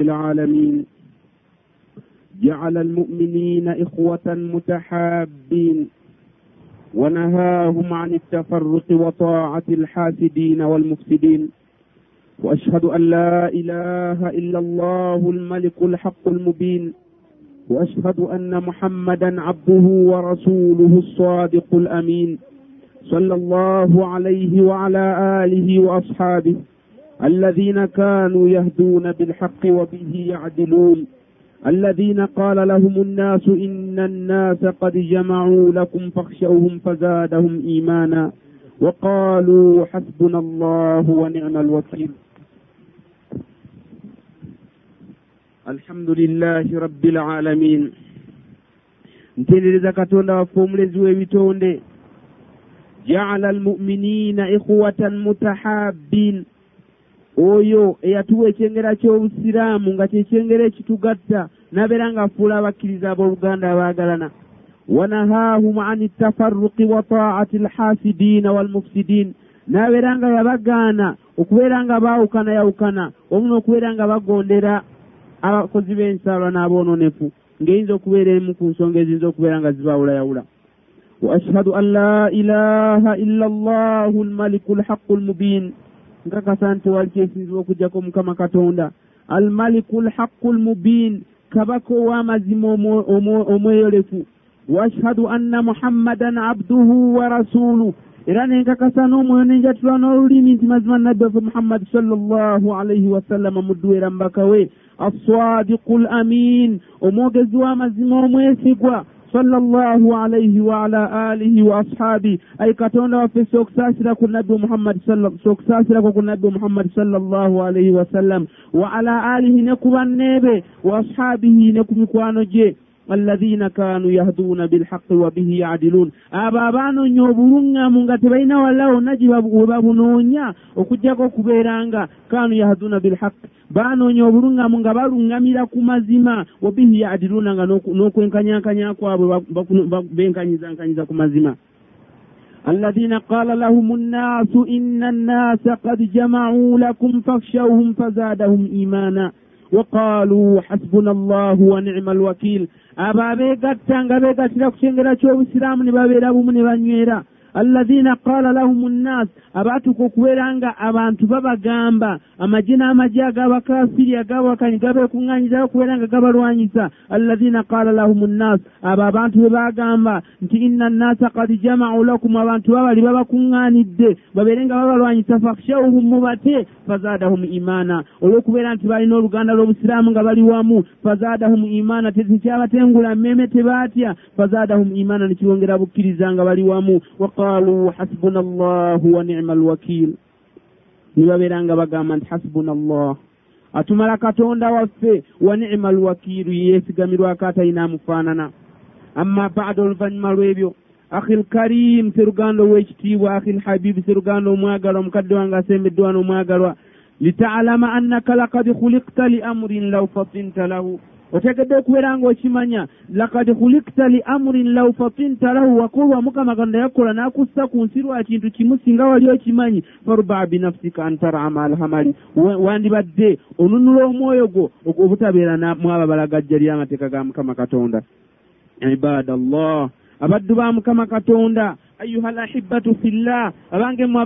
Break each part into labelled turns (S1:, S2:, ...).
S1: العالمين. جعل المؤمنين إخوة متحابين ونهاهم عن التفرق وطاعة الحاسدين والمفسدين. وأشهد أن لا إله إلا الله الملك الحق المبين. وأشهد أن محمدا عبده ورسوله الصادق الأمين. صلى الله عليه وعلى آله وأصحابه. الذين كانوا يهدون بالحق وبه يعدلون. الذين قال لهم الناس إن الناس قد جمعوا لكم فاخشوهم فزادهم إيمانا. وقالوا حسبنا الله ونعم الوكيل. alhamdu lillahi rabbi lalamin ntendereza katonda waffe omulezi w'ebitonde. jaala almuminina ikhwatan mutahabbin. Oyo eyatuwa ekyengera ky'obusiraamu nga kyekyengera ekitugatta nabeera ng'afuula abakkiriza abooluganda abaagalana. wanahaahum ani tafarruqi wa taati alhasidiina walmufsidiin nabeera nga yabagaana okubeera nga baawukana yawukana omu n'okubeera nga bagondera abakozi b'ensalwa n'aboononefu ng'eyinza okubeera emu ku nsonga eziyinza okubeera nga zibaawulayawula. wa ashhadu an la ilaha illa allahu almaliku alhaqu almubiin nkakasa nti wali kyesinzibwa okugjako mukama katonda. Almaliku lhaqu lmubiin kabaka ow'amazima omweyolefu. Wa ashhadu anna muhammadan abduhu wa rasulu era nenkakasa n'omwoyo nenjatulwa n'olulimi nti mazima nabbi waffe muhammadi sala allahu alaihi wasallama mudduwera mbaka we. Assadiqu lamin omwogezi w'amazima omwesigwa sala allahu alaihi waala alihi wa ashabi. Ay katonda waffe sokusaasira ku nabbi muhammadi sokusaasirako ku nabbi muhammadi sala allahu alaihi wasallam wa ala alihi ne ku banneebe wa ashabihi ne ku mikwano gye alladhina kanu yahduuna bilhaqi wa bihi yadiluun abo abaanoonya obuluŋŋamu nga tebalina walawo nagi we babunoonya okugjako okubeera nga kanu yahduuna bilhaqi baanoonya obulungamu nga baluŋŋamira ku mazima. Wabihi yaadiluuna nga n'okwenkanyankanya kwabwe benkanyizaankanyiza ku mazima. Alladhina qala lahum nnaasu inna annaasa qad jamacuu lakum fakhshawhum fazaadahum imaana waqaaluu hasbuna allahu wa nicma alwakiil abo abeegatta nga beegattira ku kyengera ky'obusiraamu ne babeera bumu ne banywera. Alladhina qaala lahum nnaas abaatuka okubeera nga abantu babagamba amagye n'amagye ag'abakafiri ag'abakanyi gabeekuŋŋaanyizayo okubeera nga gabalwanyisa alladhina qaala lahum nnaas abo abantu be baagamba nti inna nnaasa qad jamau lakum abantu babali babakuŋŋaanidde babeere nga babalwanyisa fakhshawhum mubate fazaadahum imaana olw'okubeera nti balina oluganda lw'obusiraamu nga bali wamu fazaadahum imaana tekyabatengula mmeme tebaatya fazaadahum imaana nekiwongera bukkiriza nga bali wamu waqaaluu hasbuna allahu wa nicma alwakiil ne babeera nga bagamba nti hasbuna allah atumala katonda waffe wa nicma alwakiilu yeesigamirwako atalina amufaanana amma baada oluvannyuma lw'ebyo akhi lkarim seruganda ow'ekitiibwa akhi lhabibu seruganda omwagalwa omukadde wange asembedde wano omwagalwa. Litaalama annaka lakad khulikta li amurin law fatinta lahu otegedde okubeera ng'okimanya lakad khulikta li amurin law fatinta lahu wakolwa mukama katonda yakkola n'akussa ku nsi lwa kintu kimu singa wali okimanyi farubaa binafsika antarama alhamali wandibadde onunula omwoyo gwo obutabeera mwaba balagajja ly'amateeka ga mukama katonda. Ibada allah abaddu ba mukama katonda ayuha alahibatu fillah abange mmwe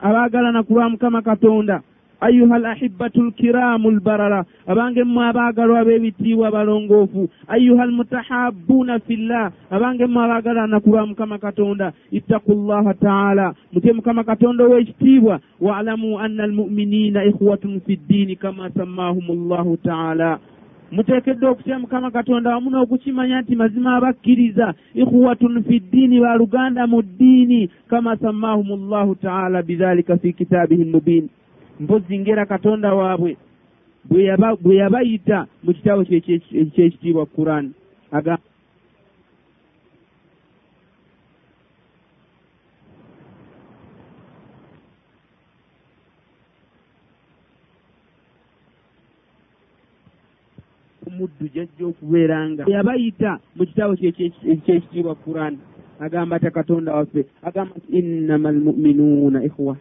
S1: abaagalana ku lwa mukama katonda ayuha alahibatu lkiramu lbarara abange mmwe abaagalwa ab'ebitiibwa balongoofu ayuha almutahabuuna fillah abange mmwe abaagalana ku lwa mukama katonda ittaku llaha taala. Mutye mukama katonda ow'ekitiibwa waalamu anna almuminina ikhwatun fi ddiini kama sammahum llahu taala. Muteekeddwa okutya mukama katonda wamu n'okukimanya nti mazima abakkiriza ikhuwatun fi ddiini baluganda mu ddiini kama sammahum llahu taala bidhalika fi kitaabihi mubiin mpozi ngera katonda waabwe bwe yabayita mu kitabo kyekitiibwa quran. Aga omuddu jajja okubeera nga yabayita mu kitabo kyekitiibwa quran. Agamba ta katonda waffe agamba nti innama almuminuuna ikhwa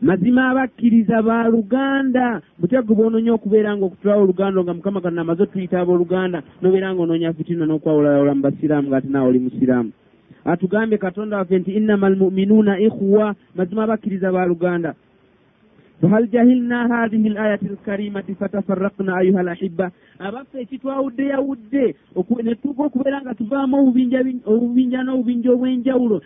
S1: mazima abakkiriza ba luganda. Butego bwononya okubeera nga okutulawo oluganda nga mukama katonda amaze otuyita abooluganda nobeera nga onoonya fitina n'okwawulalawula mu basiraamu ngaate naawe oli musiraamu. Atugambye katonda waffe nti innama almuminuuna ikhuwa mazima abakkiriza ba fahal jahilna hadihi layati alkarimati fatafarrakna ayuha alahibba abaffe ekitwawudde yawudde netuka okubeera nga tuvaamu obubinja n'obubinja obw'enjawulo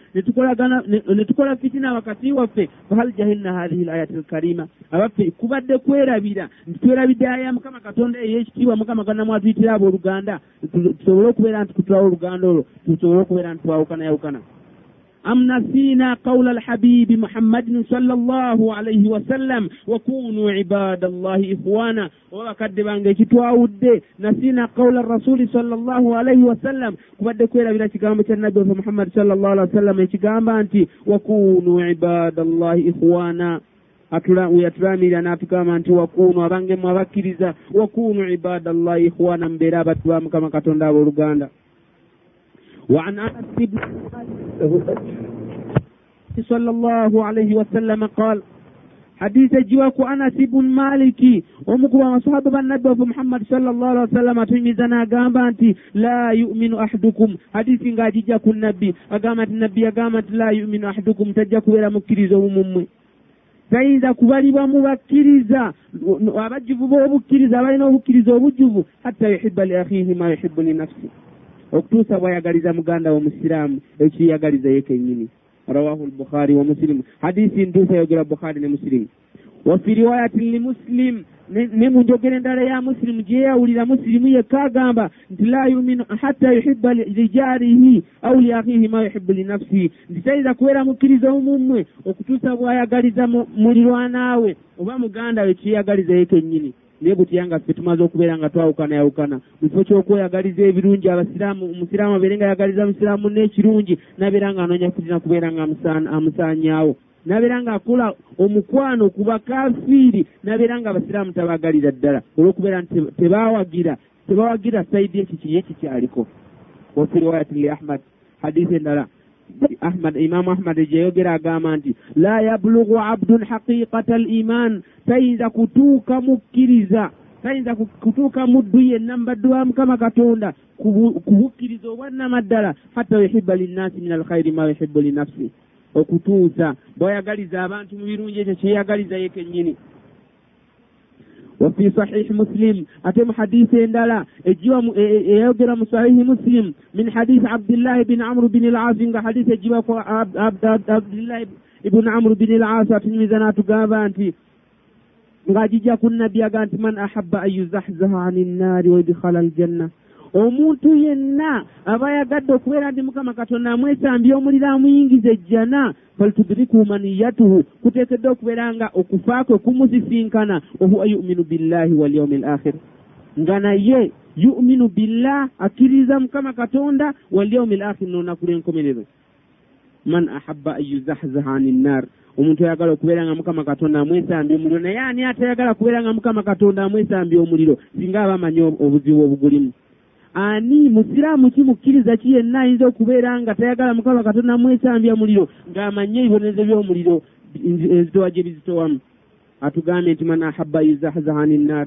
S1: ne tukola fitina wakati waffe fahal jahilna hadihi layati alkarima abaffe kubadde kwerabira nti twerabidde aya mukama katonda ey'ekitiibwa mukama kannamu atuyitira abooluganda tusobole okubeera nti kutulawo oluganda olwo tusobole okubeera nti twawukana yawukana أم نسينا قول الحبيب محمد صلى الله عليه وسلم وكونوا عباد الله إخوانا وكد بانجي تواود نسينا قول الرسول صلى الله عليه وسلم كبد كويرا بلا تقامة النبي محمد صلى الله عليه وسلم يتقام أنت وكونوا عباد الله إخوانا yatulamira n'atugamba nti wakuunu abange mu abakkiriza wakuunu ibadallahi ikhwana mbeera abatu ba mukama katonda abooluganda وعن انس بن صلى الله عليه وسلم قال حديث جواك انس بن مالك ومكوا مصحاب النبي محمد صلى الله عليه وسلم تميزنا غامبا انت لا يؤمن احدكم حديث غادي جاكو النبي اغامت النبي اغامت لا يؤمن احدكم تجاكو ولا مكريزو ممwe tayinza kubalibwa mu bakkiriza abajjuvu b'obukkiriza abalina obukkiriza obujjuvu hatta yuhibba li akhihi ma yuhibbu li nafsi okutuusa bwayagaliza muganda we omusiraamu ekiyagaliza ye kennyini. Rawahu lbukhari wa musilimu hadisi ntuusa yogera bukhari ne musilimu wafi riwayatin limuslim ne mu njogera endala ya musilimu gye yeyawulira musilimu yekka agamba nti la yuminu hatta yuhibba lijarihi au liakhihi ma yuhibbu linafsihi nti tayinza kubeera mukkiriza omumwe okutuusa bwayagaliza mulirwanaawe oba muganda we kiyagaliza ye kennyini naye butyanga ffe tumaze okubeera nga twawukana yawukana. Mu kifo ky'okweyagaliza ebirungi abasiraamu omusiraamu abeere nga ayagaliza musiraamu n'ekirungi nabeera nga anoonya kutina kubeera nga amusaanyaawo. Nabeera nga akola omukwano ku bakafiiri nabeera nga abasiraamu tabagalira ddala. Olw'okubeera nti tebawagira tebawagira saidi ekiki ye kikyaliko wafi riwayati li ahmad hadisi endala ahmad imamu ahmad gyeyogera agamba nti la yablugu abdun haqiqata al iman. Tayinza kutuuka mukkiriza tayinza kutuuka muddu yenna mubaddu wa mukama katonda ku bukkiriza obwannamaddala hatta yuhibba linnaasi min alkhairi ma yuhibbu linafsi okutuusa bwayagaliza abantu mu birungi ekyo kyeyagaliza ye kennyini wafi sahihi muslim ate mu hadisi endala eyayogera mu sahihi muslim min hadisi abdillahi bini amru bini lasi nga hadisi egibako abdillahi ibuni amru bini lasi atunyumiza n'atugamba nti ng'agijja ku nabbi aga nti man ahabba an yuzahzaha ani nnaari waidkhala aljanna omuntu yenna aba yagadde okubeera nti mukama katonda amwesambya omuliro amuyingiza ejjana. Falitudriku maniyatuhu kuteekeddwa okubeera nga okufa kwe kumusisinkana. Wahuwa yuminu billahi walyaumi al akhir nga naye yuminu billah akkiririza mukama katonda walyaumi al akhir n'olunaku lw'enkomerero. Man ahabba an yuzahzaha ani nnaar omuntu ayagala okubeera nga mukama katonda amwesambya omuliro naye ani atayagala kubeera nga mukama katonda amwesambya omuliro? Singa aba amanyi obuzibu obugulimu ani musiraamu kimukkiriza ki yenna ayinza okubeera nga tayagala mukama katonda amwesambya muliro ng'amanye ebibonerezo by'omuliro enzitowa gye bizitowamu. Atugambye nti man ahabba yuzahzahani nnar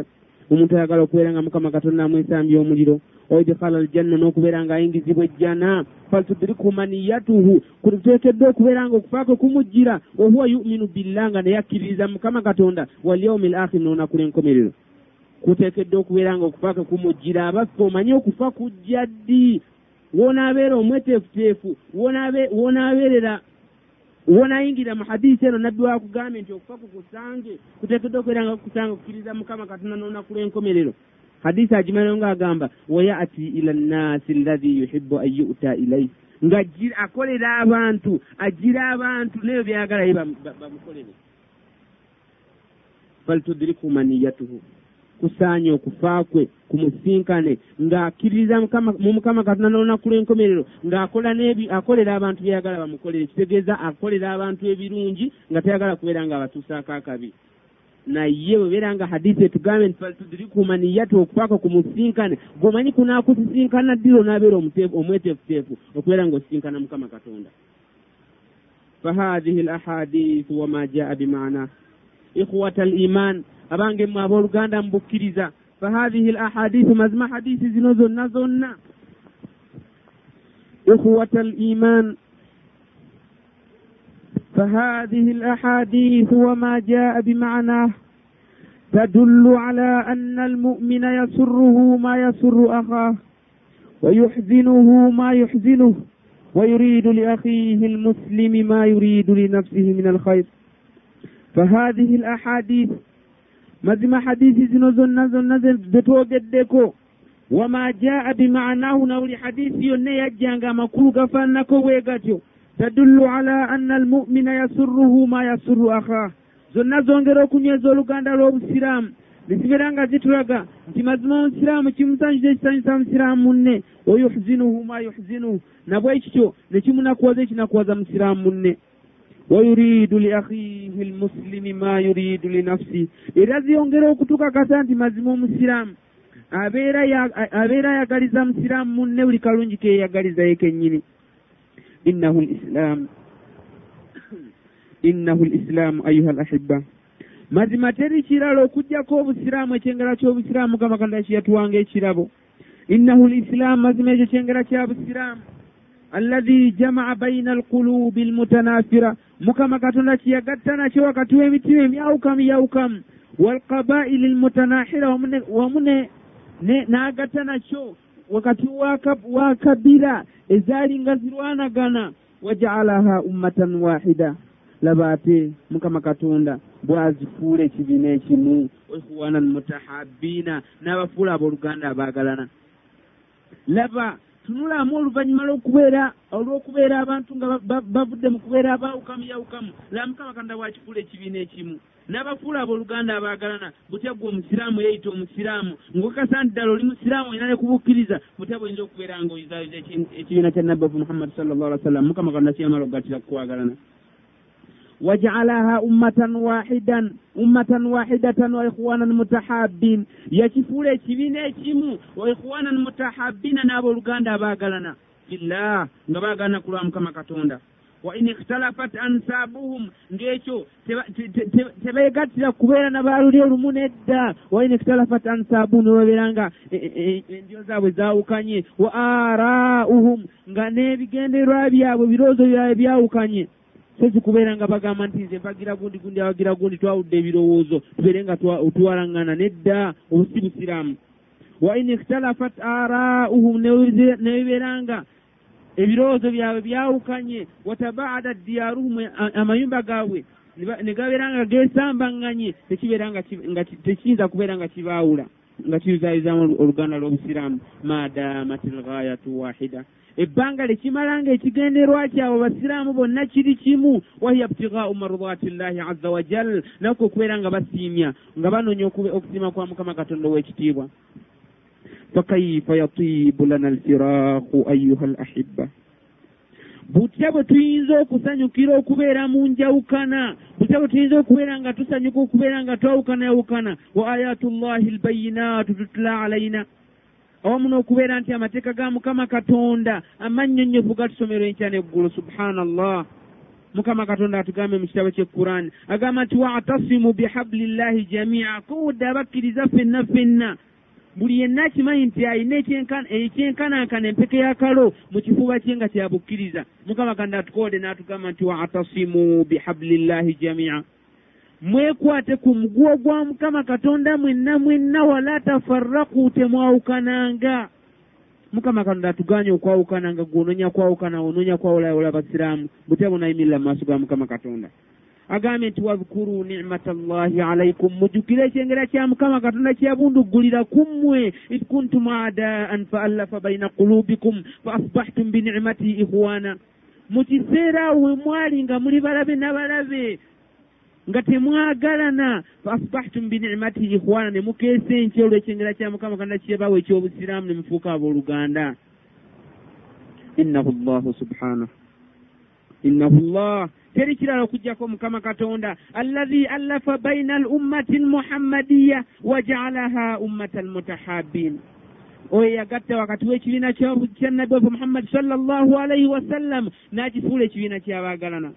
S1: omuntu ayagala okubeera nga mukama katonda amwesambya omuliro. Oidkhala aljanna n'okubeera ng'ayingizibwa ejjana. Faltudriku maniyatuhu kuteekeddwa okubeera nga okufaakwe kumujjira. Wahuwa yuminu billah nga naye akkiririza mukama katonda. Walyaumi l akhir n'olunaku lw'enkomerero kuteekeddwa okubeera nga okufaakwe kumujjira. Abaffe omanye okufa kujja ddi? Wonaabeera omweteefuteefu wonaabeerera wonayingira mu hadisi eno nabbi wakugambye nti okufa kukusange kuteekeddwa okubeera nga kukusange okukkiriza mukama katonda n'olunaku lw'enkomerero. Hadisi agimaliro ngaagamba wayati ila nnaasi allahi yuhibu an yu'ta ilaihi nga akolera abantu agira abantu neyo byagala ye bamukolere. Faltudriku maniyatuhu kusaanya okufa kwe kumusinkane ng'akkiririza mu mukama katonda n'olunaku lw'enkomerero ng'akola akolera abantu byeyagala bamukolere kitegeeza akolera abantu ebirungi nga tayagala kubeera nga abatuusaako akabi. Naye bwebeera nga hadisi etugambe nti faltudriku maniyatu okufaako kumusinkane. Gwomanyi kunaakusisinkana ddiro n'abeera omweteefuteefu okubeera ng'osisinkana mukama katonda. Fahadihi lahadithu wama jaa bimaana ikhwata al iman abange mmwe abooluganda mubukkiriza fahathihi l ahadithu mazima hadisi zino zonna zonna. Ikhwata al iman فهذه الأحاديث وما جاء بمعناه تدل على أن المؤمن يسره ما يسر أخاه ويحزنه ما يحزنه ويريد لأخيه المسلم ما يريد لنفسه من الخير فهذه الأحاديث mazima hadisi zino zonna zonna zetwogeddeko wama jaa bimanahu na buli hadisi yonna yajjanga amakulu gafaananako bwe gatyo. Tadullu ala anna almumina yasurruhu ma yasurru akhaah zonna zongera okunyweza oluganda lw'obusiraamu. Nezibeera nga zitulaga nti mazima omusiraamu kimusanyusa ekisanyusa musiraamu munne. Wayuhzinuhu ma yuhzinuhu. Nabwe kityo nekimunakuwaza ekinakuwaza musiraamu munne wayuridu li akhihi lmuslimi ma yuridu linafsi era ziyongera okutukakasa nti mazima omusiraamu abeera ayagaliza musiraamu munne buli kalungi keyeyagalizayo kennyini. Innahu lislaamu innahu lislaamu ayuha lahibba mazima teri kirala okugjako obusiraamu ekyengera ky'obusiraamu mukama katonda kiyatuwanga ekirabo. Innahu lislaamu mazima ekyo kyengera kya busiraamu. Alladhi jamaa baina alqulubi almutanafira mukama katonda kiyagatta nakyo wakati w'emitima emyawukamu yawukamu walqabaili almutanahira wamu n'agatta nakyo wakati wa kabira ezaali nga zirwanagana. Wajaalaha ummatan wahida laba ate mukama katonda bwazifuula ekibiina ekimu. Ikhwanan mutahabbiina n'abafuula abooluganda abaagalana. Laba tunulamu oluvannyuma lwokubeera olw'okubeera abantu nga bavudde mu kubeera abaawukamu yawukamu. Laba mukama katonda bwakifuula ekibiina ekimu. N'abafuula abooluganda abaagalana butya gwe omusiraamu yeyita omusiraamu? Ngokasa nti ddala oli musiraamu olina ne kubukkiriza butya bwoyinza okubeera nga oyizayiza ekibiina kya nabbi wafu muhammadi sallallahu alih wa sallam mukama katonda kiyamala okugattira kukwagalana wajalaha ummatan wahidan ummatan wahidatan wa ikhwanan mutahabbin yakifuula ekibiina ekimu wa ikhwanan mutahabbina n'abooluganda abaagalana fillah nga baagalana ku lwa mukama katonda wa in ikhtalafat ansaabuhum ng'ekyo tebeegattira kubeera na baaluli olumu nedda wa in ikhtalafat ansaabuhum ne babeera nga endyo zaabwe zaawukanye wa araa'uhum nga n'ebigendererwa byabwe birowoozo byabwe byawukanye so kikubeera nga bagamba nti nze mpagira gundi gundi abagira gundi twawudde ebirowoozo tubeere nga tuwalaŋŋana nedda obusi busiraamu wa in ikhtalafat araa'uhum nebibeera nga ebirowoozo byabwe byawukanye watabaada diyaaruhum amayumba gaabwe ne gabeera nga gesambaŋŋanye tekibeera nga tekiyinza kubeera nga kibaawula nga kiyuzayizaamu oluganda lw'obusiraamu. Madamat lghayatu wahida ebbanga lekimala nga ekigenderwa kyabwe basiraamu bonna kiri kimu wahiya ibtigaau marudati llahi aza wajal nakko okubeera nga basiimya nga banoonya okusiima kwa mukama katonda ow'ekitiibwa. Fakaifa yatibu lana alfiraaku ayuha alahibba butya bwe tuyinza okusanyukira okubeera mu njawukana butya bwe tuyinza okubeera nga tusanyuka okubeera nga twawukanayawukana wa ayatu llahi albayinaatu tutula alaina awamu n'okubeera nti amateeka ga mukama katonda amannyonnyofu gatusomera enkya neggulu subhanallah. Mukama katonda atugambe mu kitabo kyekkurani agamba nti waatasimu bihabulillahi jamia kowudde abakkiriza ffenna ffenna. Buli yenna akimanyi nti ayina ekyenkanankana empeke y'akalo mu kifuba kye nga kyabukkiriza mukama katonda atukoode n'atugamba nti waatasimu bihabulillahi jamia mwekwate ku muguwa gwa mukama katonda mwenna mwenna wala tafarraku temwawukananga mukama katonda atuganye okwawukananga gwononya kwawukana ononya kwawulawola basiraamu. Butya bunayimirira mu maaso ga mukama katonda. Agambye nti wadhukuru nicmata llahi alaikum mujjukire ekyengera kya mukama katonda kyeyabunduggulira kummwe id kuntum adaan fa allafa baina qulubikum fa asbahtum binicmatihi ikhwana. Mu kiseera awo we mwali nga muli balabe n'abalabe nga temwagalana. Fa asbahtum binicmatihi ikhwana ne mukeesa enkya olw'ekyengera kya mukama katonda kyebawa ekyobusiraamu ne mufuuka abooluganda. Innahu llahu subhanahu innahu llah teri kirala okugjako mukama katonda. Allahi allafa baina al ummati almuhammadiya wa jaalaha ummata almutahabin oyo yagatta wakati w'ekibiina kya nabbi wafe muhammadi salla llahu alaihi wasallam n'agifuula ekibiina kyabaagalana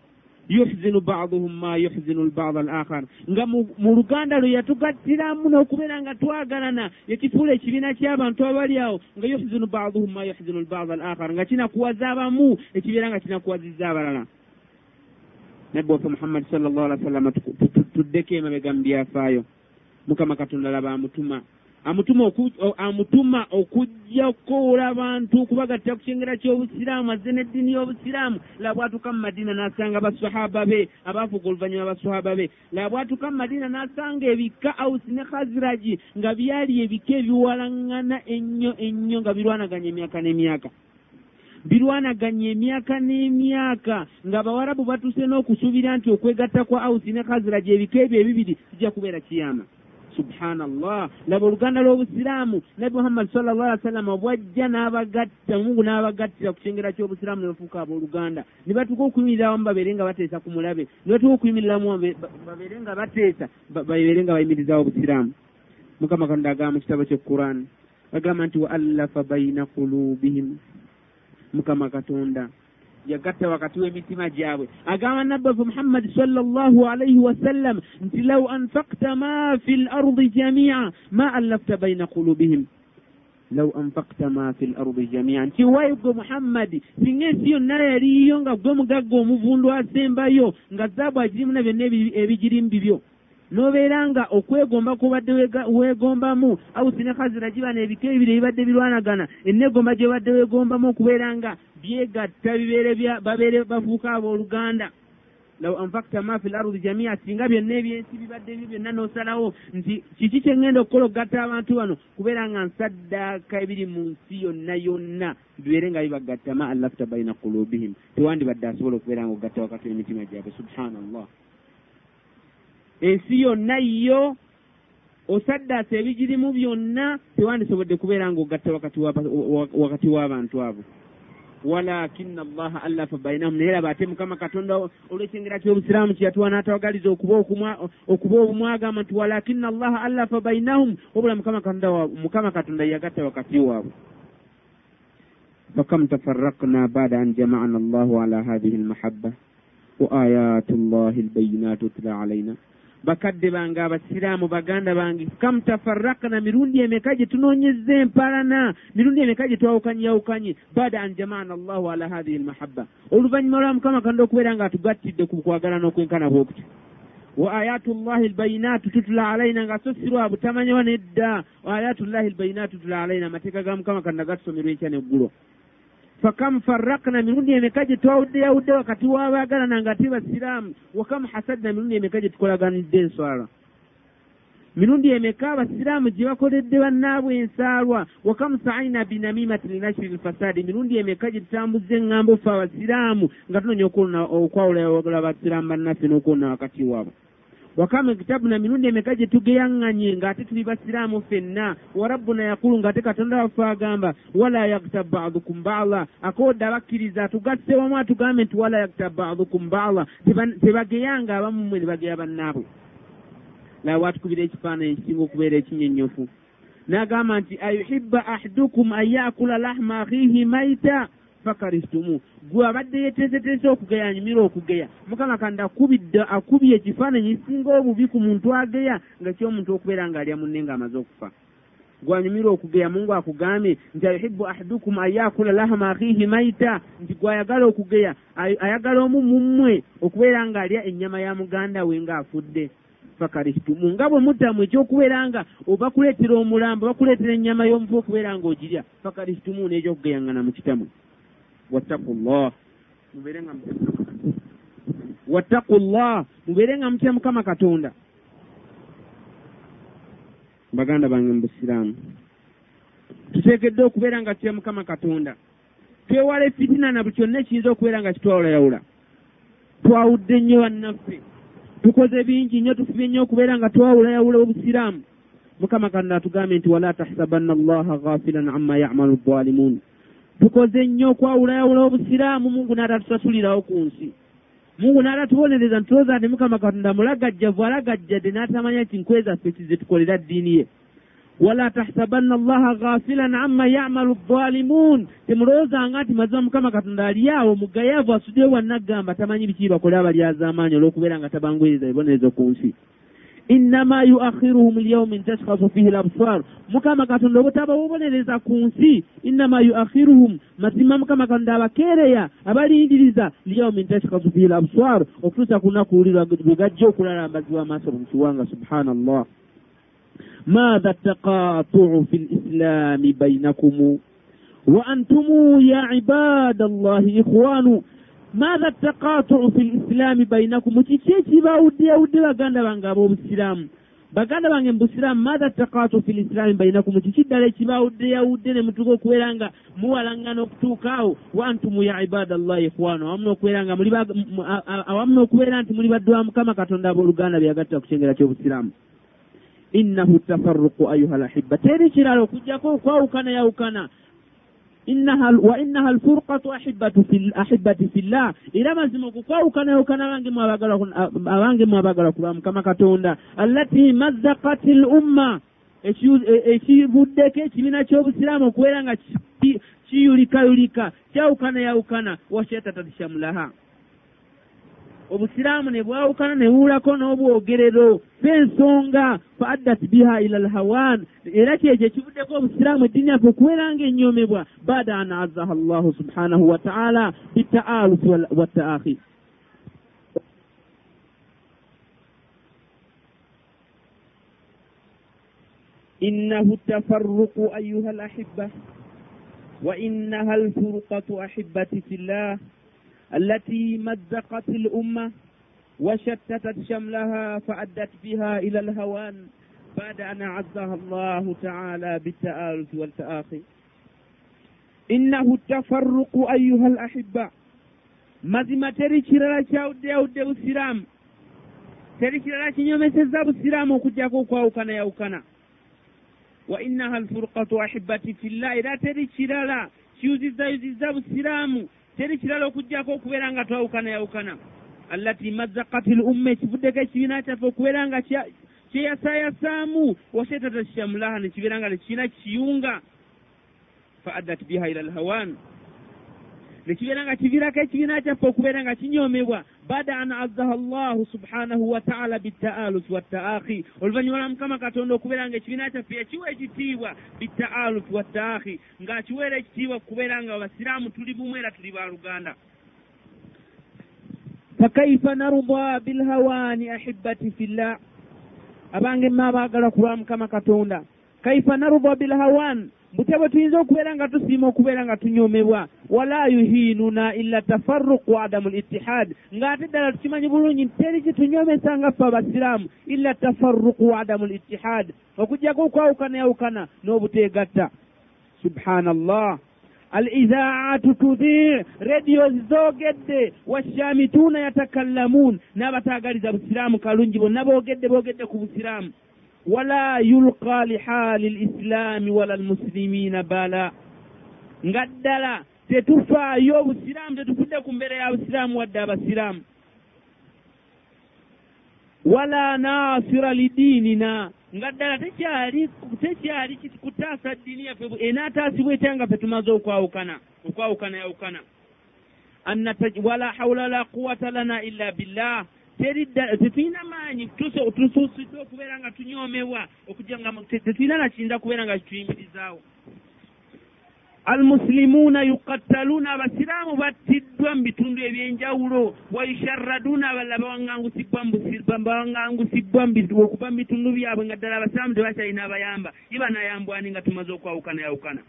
S1: yuhzinu baduhum ma yuhzinu lbad al akhar nga mu luganda lwe yatugattiramu n'okubeera nga twagalana yekifuula ekibiina ky'abantu abali awo nga yuhzinu baduhum ma yuhzinu lbad al akhar nga kinakuwaza abamu ekibeera nga kinakuwazizza abalala. Nabbi waffe muhammadi sal llahu alih wa sallama tuddeko emabega mu byafaayo. Mukama katonda laba amutuma amutuma amutuma okujjakoola abantu okubagattira ku kyengera ky'obusiraamu azze n'eddiini y'obusiraamu. Labwatuka mu madiina n'asanga basahaba be abaafuuka oluvannyuma basahaba be. Labwatuka mu madiina n'asanga ebika ausi ne khaziragi nga byali ebika ebiwalaŋŋana ennyo ennyo nga birwanaganya emyaka n'emyaka. Birwanaganya emyaka n'emyaka ng'abawarabu batuuse n'okusuubira nti okwegatta kwa ausi ne khaziragi ebika ebyo ebibiri kijja kubeera kiyama subhanallah. Laba oluganda lw'obusiraamu nabi muhammadi sal llah ali sallama bwajja n'abagatta mungu n'abagattira ku kyengera ky'obusiraamu ne bafuuka abooluganda. Ne batuuka okuyimirira wamu babeere nga bateesa ku mulabe. Ne batuuka okuyimiriramu babeere nga bateesa babeere nga bayimirizawo obusiraamu. Mukama katonda agamba mu kitabo ky'equran agamba nti wa allafa baina qulubihim. Mukama katonda yagatta wakati w'emitima gyabwe. Agamba nabbafu muhammadi sallallahu alaihi wasallam nti law anfakta ma fi lardi jamia ma allafta baina qulubihim. Law anfakta ma fi lardi jamia nti wayi gwe muhammadi singa ensi yonna yaliyo nga gwe mugagga omuvundu asembayo nga zaabu agirimu na byonna ebigirimu bibyo n'obeera nga okwegomba kubadde weegombamu. Awusi ne khazira gibana ebika ebibiri ebibadde birwanagana. Enneegomba gye badde weegombamu okubeera nga byegatta bibeere bafuuka abooluganda. Law anfakta ma fi lardi jamia singa byonna ebyensi bibadde byo byonna n'osalawo nti kiki kyengenda okukola okugatta abantu bano? Kubeera nga nsaddaaka ebiri mu nsi yonna yonna bibeere nga bibagatta ma allafta baina kulubihim tewandibadde asobola okubeera nga ogatta wakati w'emitima gyabwe. Subhanallah ensi yonna yo osaddaasa ebigirimu byonna tewandisobodde kubeera nga ogatta wakati w'abantu abo. Walakina allaha allafa bainahum naye raba ate mukama katonda olwekyengera kyobusiraamu kyeyatuwa n'atawagaliza okuba obumwagamba nti walakina allaha allafa bainahum wabula mukama katonda yagatta wakati waabwe. Fakam tafarakna bada an jamana allahu ala hadihi almahabba wa ayatu llahi albayinatu tula alaina bakadde bange abasiraamu baganda bange kam tafarakna mirundi emeka gye tunoonyezza empalana mirundi emeka gye twawukanyeyawukanye baada an jamaana allahu ala hathihi almahabba. Oluvannyuma lwa mukama kanda okubeera nga atugattidde ku kwagalana okwenkana bwokutyo wa ayatu llahi albayinaatu tutula alaina nga so sirwa butamanyiwa nedda. Wa ayatu llahi albayinaatu tutula alaina amateeka ga mukama kanda gatusomerwa enkya neggulwa fakam farakna mirundi emeka gye twawuddeyawudde wakati w'abaagalana nga ate basiraamu. Wakam hasadna mirundi emeka gye tukolaganidde enswala. Mirundi emeka abasiraamu gye bakoledde bannaabwe ensaalwa. Wakam saaina binamimati linashiri lfasadi mirundi emeka gye tutambuzza eŋŋambo ffe abasiraamu nga tunoonya okwawula abasiraamu bannaffe n'okwonna wakati waabwe wakama ekitabu na mirundi emeka gye tugeyaŋŋanye ng'ate tuli basiraamu ffenna wa rabbuna yakulu ng'ate katonda waffe agamba wala yaktab badukum baala akoodde abakkiriza atugasse wamu atugambe nti wala yaktab badukum baala tebageyanga abamu mmwe ne bageya bannaabwe. Laba bwatukubira ekifaananyi ekisinga okubeera ekinyonnyofu n'agamba nti ayuhibba ahadukum an yakula lahma akhihi maita fakarihtumu gwe abadde yeteeseteese okugeya anyumira okugeya. Mukama kandi akubidde akubye ekifaananyi ekisinga obubi ku muntu ageya nga kyomuntu okubeera ng'alya munne ng'amaze okufa. Gwe anyumira okugeya mungu akugambye nti ayuhibu ahadukum an yakula lahama akhihi maita nti gwe ayagala okugeya ayagala omu mummwe okubeera ng'alya ennyama ya muganda we ng'afudde. Fakarihtumu nga bwe muddamu ekyokubeera nga obakuleetera omulambo bakuleetera ennyama y'omufu okubeera ng'ogirya fakarihtumu n'ekyokugeyaŋŋana mu kitamwe wattaku llah mubeere nga wattaku llah mubeere nga mutya mukama katonda. Baganda bange mu busiraamu. Tuteekedde okubeera nga tutya mukama katonda. Twewala fitina na buli kyonna ekiyinza okubeera nga kitwawulayawula twawudde nnyo bannaffe. Tukoze bingi nnyo tufubye nnyo okubeera nga twawulayawula obusiraamu. Mukama katonda atugambye nti wala tahsabanna allaha ghafilan amma yamalu dhalimun tukoze nnyo okwawulayawula obusiraamu mungu n'atatusasulirawo ku nsi. Mungu n'atatubonereza ntulooza nti mukama katonda mulagajjavu alagajjadde n'atamanya nti nkwe zaffe kize tukolera ddiini ye. Wala tahsabanna allaha ghafilan amma yamalu dhalimun temulowoozanga nti mazima mukama katonda ali awo mugayaavu asuddeyo wannagamba tamanyi biki bakole abalyazaamaanyi olw'okubeera nga tabangwiriza ebibonerezo ku nsi innama yuakhiruhum lyaumin tashkhasu fihi labsar mukama katonda obutaba bubonereza ku nsi innama yuakhiruhum mazima mukama katonda abakeereya abalindiriza lyaumin tashkhasu fihi labsar okutuusa ku lunaku luli lwegajja okulalambazibwa amaaso mu kiwanga subhanallah ماذا التقاطع في الإسلام بينكم وأنتم يا عباد الله إخوان ماذا maatha takaatu fi lisilaamu bainakum kiki ekibawuddeyawudde baganda bange ab'obusiraamu baganda bange mubusiraamu maatha takaatu fi lisilaamu bainakum kiki ddala ekibawuddeyawudde ne mutuuka okubeera nga muwalangana okutuuka awo wantumu ya ibaada llahi ikhwana awamu n'okubeera nga muli awamu n'okubeera nti muli baddu ba mukama katonda abooluganda byagatta ku kyengera ky'obusiraamu innahu tafarruqu ayuha alahibba teri kirala okugjako okwawukana yawukana wa innaha alfurqatu ahibati fillah era mazima okukwawukana yawukana abange mu abagalwa ku lwa mukama katonda allati mazzaqat l umma ekivuddeko ekibiina ky'obusiraamu okubeera nga kiyulikayulika kyawukana yawukana washetatatishamulaha obusiraamu ne bwawukana ne buwulako n'obwogerero fensonga fa addat biha ila alhawan era kyekyo ekivuddeko obusiraamu eddiini yaffe okubeera nga ennyomebwa baada an azzaha allahu subhanahu wa taala bitaalufi wattaakhi innahu tafarruqu ayuha alahibba wa innaha alfurqatu ahibati fi llah التي مزقت الأمة وشتتت شملها فأدت بها إلى الهوان بعد أن أعزها الله تعالى بالتآلف والتآخي إنه التفرق أيها الأحبة. mazima teri kirala kyawuddeyawudde busiraamu teri kirala kinyomesezza busiraamu okugjako okwawukana yawukana wa innaha alfurqatu ahibati fillah era teri kirala kiyuzizayuzizza busiraamu teri kirala okugjako okubeera nga twawukana yawukana. Allati mazzaqati l umma ekivuddeko ekibiina kyaffe okubeera nga kyeyasayasaamu wasetatashamulaha nekibeera nga nekibiina kiyunga. Fa addat biha ila lhawan nekibeera nga kiviirako ekibiina kyaffe okubeera nga kinyomebwa baada an azzaha allahu subhanahu wataala bitaalufi wattaakhi. Oluvannyuma lwa mukama katonda okubeera nga ekibiina kyaffe yakiwa ekitiibwa bitaalufi wattaakhi. Ng'akiweera ekitiibwa kubeera nga abasiraamu tuli bumu era tuli baluganda fakaifa naruda bilhawaani ahibati fillah? Abange mma abaagalwa ku lwa mukama katonda. Kaifa naruda bilhawan butya bwe tuyinza okubeera nga tusiima okubeera nga tunyomebwa wala yuhiinuna illa tafarruqu adamu litihad ng'ate ddala tukimanyi bulungi teri kitunyomesa nga ffe abasiraamu illa tafarruqu adamu litihad okugjako okwawukana yawukana n'obuteegatta. Subhanallah. Alizaatu tudii rediyo zoogedde washamituuna yatakallamuun. N'abataagaliza busiraamu kalungi bonna boogedde boogedde ku busiraamu wala yulqa lihaali lislaami wala almuslimina bala nga ddala tetufaayo obusiraamu tetufudde ku mbeera ya busiraamu wadde abasiraamu wala naasira lidiinina nga ddala tekyali kutaasa ddiini yaffe enaataasibwa etya nga ffe tumaze okwawukana okwawukana yawukana wala hawla la quwata lana illa billah tetulina maanyi tusuusiddwe okubeera nga tunyoomebwa okugira nga tetulina nakiyinza kubeera nga kituyimirizaawo almusilimuuna yukattaluuna abasiraamu battiddwa mu bitundu ebyenjawulo wayusharraduuna abalala bawangangusibwa okuva mu bitundu byabwe nga ddala abasiraamu tebakyalina abayamba ye banayambwani nga tumaze okwawukana yawukana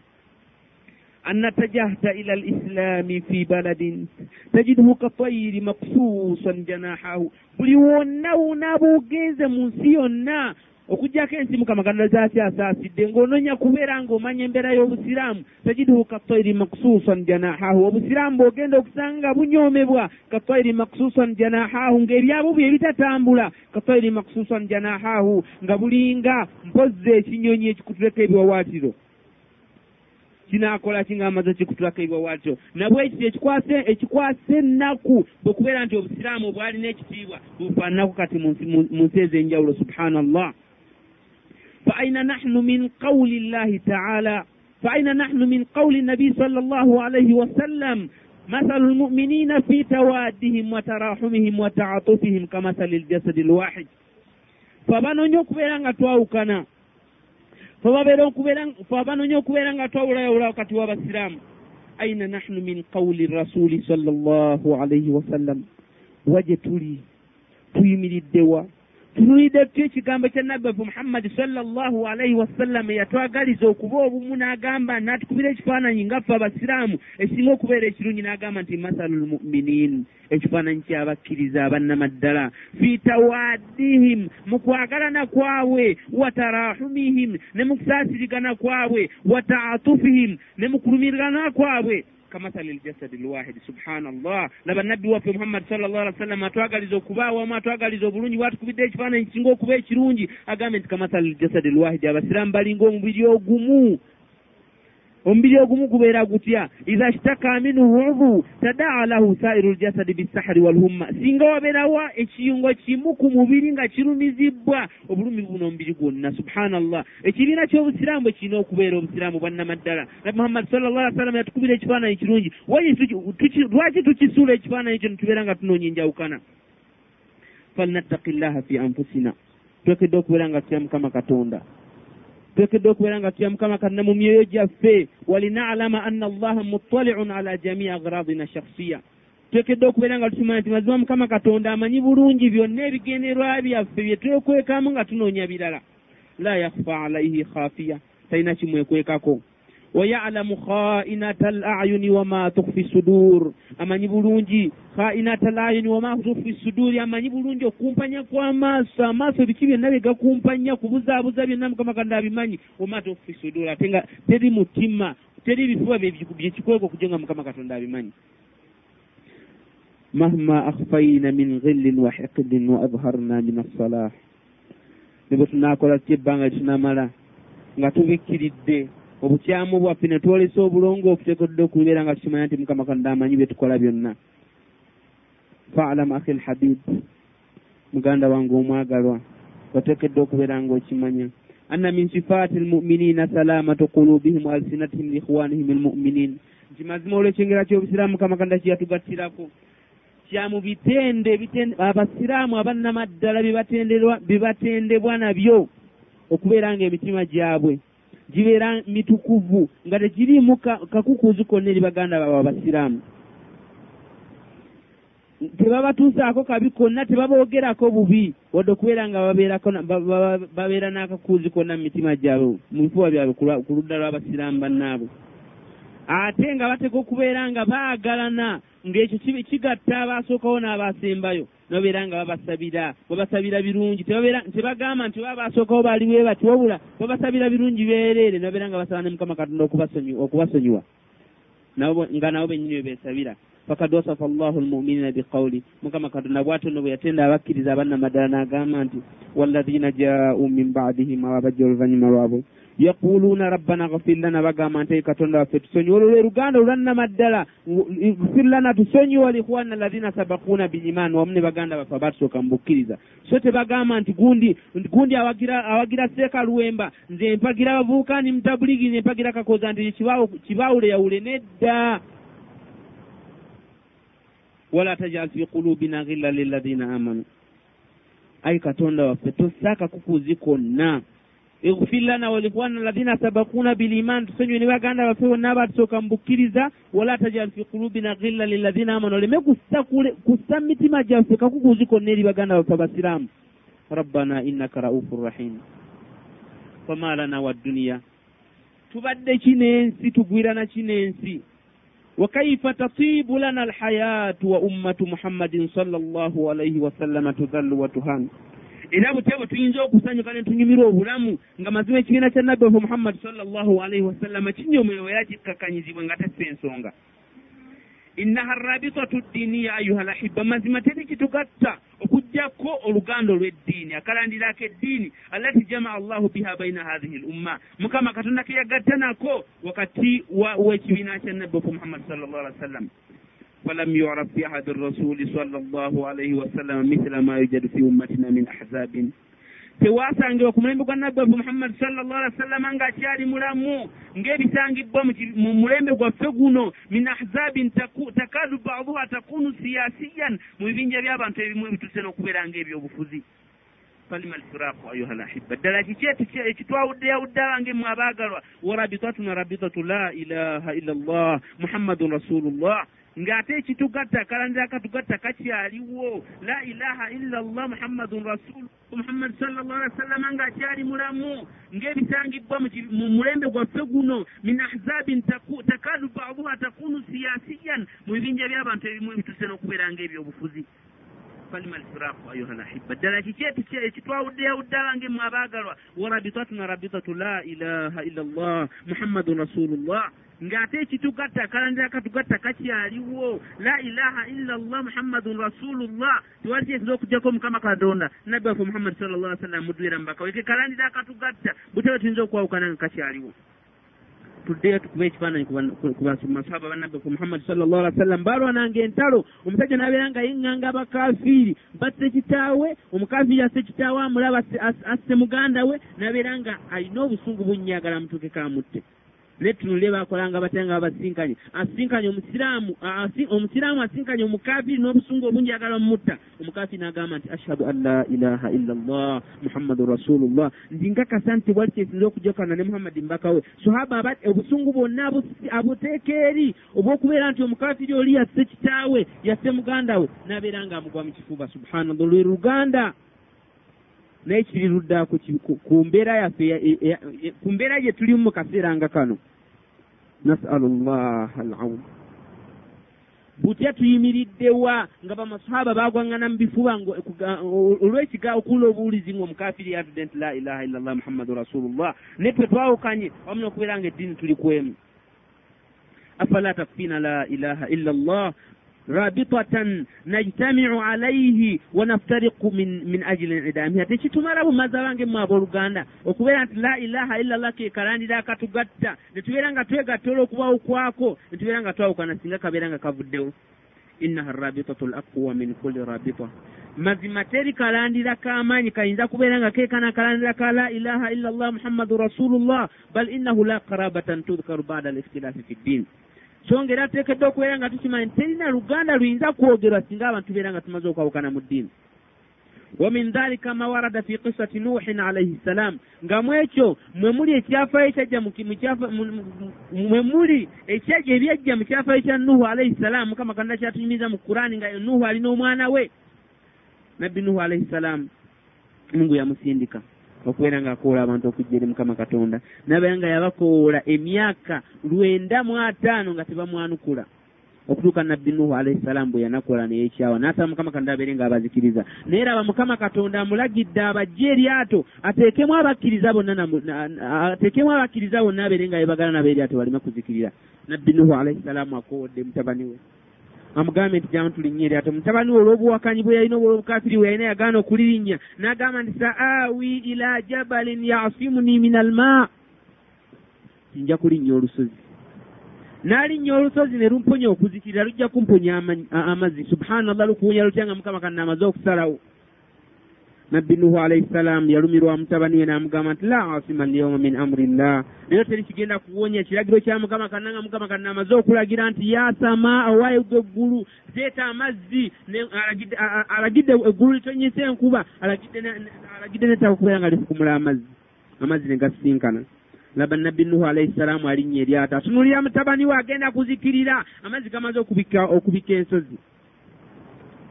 S1: أن اتجهت إلى الإسلام في بلد تجده كطير مقصوصا جناحه buli wonna wonaba ogenze mu nsi yonna okugjako ensi mukama katonda zakyasaasidde ng'ononya kubeera ng'omanya embeera y'obusiraamu tajiduhu katoiri maksusan janahahu obusiraamu bw'ogenda okusanga bunyoomebwa katoiri maksusan janahahu ng'ebyabo bye bitatambula katoiri maksusan janahahu nga bulinga mpozzi ekinyonyi ekikutuleko ebiwawaatiro kinaakola kingaamaze kikutulako ebiwawaatiro nabwe ekiti ekikwase ekikwasa ennaku bwe kubeera nti obusiraamu obwalina ekitiibwa bufaananaku kati mu nsi ez'enjawulo subhanallah فأين نحن من قول الله تعالى فأين نحن من قول النبي صلى الله عليه وسلم مثل المؤمنين في توادهم وتراحمهم وتعاطفهم كمثل الجسد الواحد فبنونye okubeera nga twawukana fabanonya okubeera nga twawulayawula wakati w'abasiraamu. Aina nahnu min qawli rasuli sal llahu alaihi wasallam waje tuli tuyimiriddewa tunulidde tutya ekigambo kya nabbafu muhammadi salllahu alaihi wasallama yatwagaliza okuba obumu n'agamba n'atukubira ekifaananyi nga ffe abasiraamu ekisinga okubeera ekirungi n'agamba nti masalu lmuminin ekifaananyi kyabakkiriza abannamaddala. Fi tawaddihim mu kwagalana kwabwe wa tarahumihim ne mu kusaasirigana kwabwe wa taatufihim ne mu kulumirigana kwabwe kamathali ljasadi lwahidi subhanallah. Laba nabbi waffe muhammadi sal llah alih wa sallam atwagaliza okubaawamu atwagaliza obulungi bwatukubidde ekifaananyi kisinga okuba ekirungi agambe nti kamathali ljasadi lwahidi abasiraamu balinga omubiri ogumu omubiri ogumu gubeera gutya iha shtaka minhu udhu tadaa lahu sairu ljasadi bisahari walhumma singa wabeerawa ekiyungo kimu ku mubiri nga kirumizibbwa obulumi buno omubiri gwonna subhanallah. Ekibiina ky'obusiraamu bwe kirina okubeera obusiraamu bwannamaddala. Nabi muhammadi sal llah ali salama yatukubira ekifaananyi kirungi. Lwaki tukisuula ekifaananyi kyo netubeera nga tunoonya enjawukana? Falnattaki llaha fi anfusina. Twekedde okubeera nga tutya mukama katonda twekedde okubeera nga tutya mukama katonda mu myoyo gyaffe walinalama anna allaha mutaliun ala jamii agradina shakhsiya. Twekedde okubeera nga tukimanya nti mazima mukama katonda amanyi bulungi byonna ebigenderwa byaffe bye twekwekamu nga tunoonya birala. La yakhfa alaihi khafiya. Talina kimwekwekako wayalamu khainata al ayuni wama tukfi sudur amanyi bulungi khainata al ayuni wama tukfi suduri amanyi bulungi okumpanya kw'amaaso amaaso biki byonna bye gakumpanya kubuzaabuza byonna mukama katonda abimanyi wama tukfi sudur ate nga teri mutima teri bifuba byekikweka okujo nga mukama katonda abimanyi mahma akhfaina min ghillin wa hiqdin wa adharna min assalah ne bwe tunaakola tutya ebbanga lyetunamala nga tubikkiridde obukyamu bwaffe ne twolesa obulongoofu tekodde okubeera nga tukimanya nti mukama katonda amanyi bye tukola byonna. Faalam akhi lhabib muganda wange omwagalwa otekedde okubeera nga okimanya. Anna min sifaati lmuminina salamatu qulubihim wa alsinatihim liikhwanihim almuminin nti mazima olwekyengera kyobusiraamu mukama katonda kyeyatugattirako kyamu bitende abasiraamu abannamaddala bibatendebwa nabyo okubeera nga emitima gyabwe gibeera mitukuvu nga tekiriimu kakukuuzi konna eri baganda baabwe abasiraamu. Tebabatuusaako kabi konna tebaboogerako bubi wadde okubeera nga babeera n'akakuuzi konna mu mitima gyabwe mu bifuba byabwe ku ludda lw'abasiraamu bannaabwe. Ate nga bateka okubeera nga baagalana ng'ekyo kigatta abaasookawo n'abaasembayo nibabeera nga babasabira babasabira birungi tebagamba nti baba baasookawo baali bwe bati wabula babasabira birungi beereere nibabeera nga basaba ne mukama katonda okubasonyiwa. Nga nabo bennyini bwe beesabira. Fakad wasafa allahu almuminina biqawli. Mukama katonda bwatyo no bwe yatenda abakkiriza abannamaddala n'agamba nti walladhina jaau min badihim abo abajja oluvannyuma lwabwe yaquluuna rabbana gfir lana bagamba nti katonda waffe tusonyiwa olwo lwe luganda olwannamaddala gfir lana tusonyiwa likhwana alladhina sabakuuna biliman wamu ne baganda baffe abatusooka mu bukkiriza. So tebagamba nti gundi gundi awagira awagira seeka luwemba nze mpagira abavubukaani mutabuligi nze mpagira kakoza nti kibaawule yawule nedda. Wala tajal fi qulubina ghilla lilladhina amanu. Ayi katonda waffe tossa kakukuuzi konna igfir lana walikhwana alladhina sabakuna biliman tusonyiwe ne baganda baffe bonna abatusooka mu bukkiriza wala tajal fi qulubina ghilla lilladhina amanu oleme kussa mitima gyaffe kakukuuzi konna eri baganda baffe abasiraamu rabbana innaka raufu rahim fama lana wadduniya tubadde kinensi tugwirana kinensi وكيف تطيب لنا الحياة وأمة محمد صلى الله عليه وسلم تذل وتهان era butebo tuyinza okusanyuka ne tunyumirwa obulamu nga mazima ekibiina kya nabbi waffe muhammadi sallallahu alaihi wasallama kinyomewo era kikkakanyizibwe nga tessa ensonga. Innaha rabitatu ddiniya ayuha lahiba mazima teri kitugatta okugjako oluganda olw'eddiini akalandirako eddiini allati jamaa allahu biha baina hathihi l umma. Mukama katonda ke yagatta nako wakati w'ekibiina kya nabbi waffe muhammadi sallallahu alihi wasallam فلم يعرف في أحد الرسول صلى الله عليه وسلم مثل ما يوجد في أمتنا من أحزاب tewasangibwa ku mulembe gwa nabbi waffe muhammadi sallallah alih wa sallama ng'akyali mulamu ng'ebisangibbwa mu mulembe gwaffe guno min ahzabin takadu baduha takunu siyasiyan mu bibinja by'abantu ebimu ebituse n'okubeera ng'ebyobufuzi falima alfiraku ayuha lahibba ddala kiki ekitwawuddeyawudde abange mmwe abaagalwa warabitatuna rabitatu la ilaha illa llah muhammadun rasulullah ng'ate ekitugatta kalandira akatugatta kakyaliwo la ilaha illa llah muhammadun rasul muhammadi sallallah alih wa sallama ng'akyali mulamu. Ng'ebisangibbwa mu mulembe gwaffe guno min ahzabin takadu baduha takunu siyasiyan. Mu bibinja by'abantu ebimu ebituse n'okubeera ng'ebyobufuzi. Falima alfiraku ayuha lahibba. Ddala kiki ekitwawuddeyawudde abange mmwe abaagalwa? Warabitatuna rabitatu la ilaha illa llah muhammadun rasulullah ng'ate ekitugatta kalandira akatugatta kakyaliwo. La ilaha illa llah muhammadun rasulullah. Tewali kiyinza okugjako mukama katonda. Nabbi waffe muhammadi sall llah sallam muduira mubaka weke kalandira akatugatta. Butebe tuyinza okwawukana nga kakyaliwo. Tuddeyo tukube ekifaananyi ku masahaba banabbi waffe muhammadi sall llah alih wa sallam balwananga entalo omusajja n'abeera nga yeŋŋanga abakafiiri. Basse kitaawe. Omukafiiri asse kitaawe amulaba asse muganda we. N'abeera nga alina obusungu bunnyagala mutuuke kamutte naye tunulire bakolanga batya nga babasinkanye asinkanye omusiraamu omusiraamu asinkanye omukafiri n'obusungu obungi agala omutta omukafiri n'agamba nti ashhadu an la ilaha illa llah muhammadun rasulullah. Ndi nkakasa nti wali kyesinza okujokana ne muhammadi mbaka we. Sohaba obusungu bwonna abuteeka eri obwokubeera nti omukafiri oli yasse kitaawe yasse muganda we n'abeera nga amugwa mu kifuba. Subhanallah lwe luganda naye kiri ludda ku mbeera yaffe ku mbeera gye tulimu mu kaseera nga kano nasalu llah alaun butya tuyimiriddewa nga bamasahaba bagwaŋŋana mu bifuba olw'ekiga okuula obuwulizi nga omukafiri yatudde nti la ilaha illa llah muhammadu rasulullah naye twe twawukanye wamu n'okubeera nga eddiini tuli kwemu. Afala takfina la ilaha illa llah rabitatan najtamiu alaihi wanaftariku min, min ajili idamiha tekitumala bumazi abange mu abooluganda okubeera nti la ilaha illa llah kekalandira akatugatta netubeera nga twegatta olw'okubawukwako netubeera nga twawukana singa kabeera nga kavuddewo. Innaha rabitatu laqwa min kulli rabita. Mazima teri kalandira k'amaanyi kayinza kubeera nga keekana kalandira ka la ilaha illa llah muhammadu rasulullah. Bal innahu la qarabatan tudkaru bada al ikhtilafi fi ddin so ngaera tuteekeddwa okubeera nga tukimanyi terina luganda luyinza kwogerwa singa abantu tubeera nga tumaze okwawukana mu ddiini. Wa min dhalika ma warada fi qissati nuhin alaihi ssalam nga mu ekyo mwe muli ekyafaayo ekyajja mwe muli ekyajja ebyajja mu kyafaayo kya nuhu alaihi ssalam mukama katonda kyatunyumiza mu kurani nga nuhu alina omwana we. Nabbi nuhu alaihi ssalam mungu yamusindika okubeera ng'akoola abantu okujja eri mukama katonda. Nabeera nga yabakoola emyaka lwenda mu ataano nga tebamwanukula. Okutuuka nabbi nuhu alaihi salaamu bwe yanakola neyekyawa n'asaba mukama katonda abeere ng'abazikiriza naye raba mukama katonda amulagidde abajje eryato ateekemu abakkiriza bonna ateekemu abakkiriza bonna abeere nga yebagala nabo eryato baleme kuzikirira. Nabbi nuhu alaihi salaamu akoowodde mutabani we amugambe nti jamu tulinnya eryato mutabani we olw'obuwakanyi bwe yalina olw'obukafiri bwe yalina yagaana okulirinnya n'agamba nti saawi ila jabalin yasimuni min alma nja kulinnya olusozi. N'alinnya olusozi ne lumponya okuzikirira lujja kumponya amazzi. Subhanallah lukuwunya lutya nga mukama kanna amaze okusalawo nabbi nuhu alaihi salaamu yalumirwa mutabani we n'amugamba nti la asima alyawma min amri llah naye teri kigenda kuwonya ekiragiro kya mukama kanna nga mukama kanna amaze okulagira nti ya sama awayega eggulu zeeta amazzi alagidde eggulu litonyesa enkuba alagidde nettaka kubeera nga lifukumula amazzi amazzi ne gasinkana. Laba nabbi nuhu alaihi salaamu alinnya eryata atunulira mutabani we agenda kuzikirira amazzi gamaze okubika ensozi.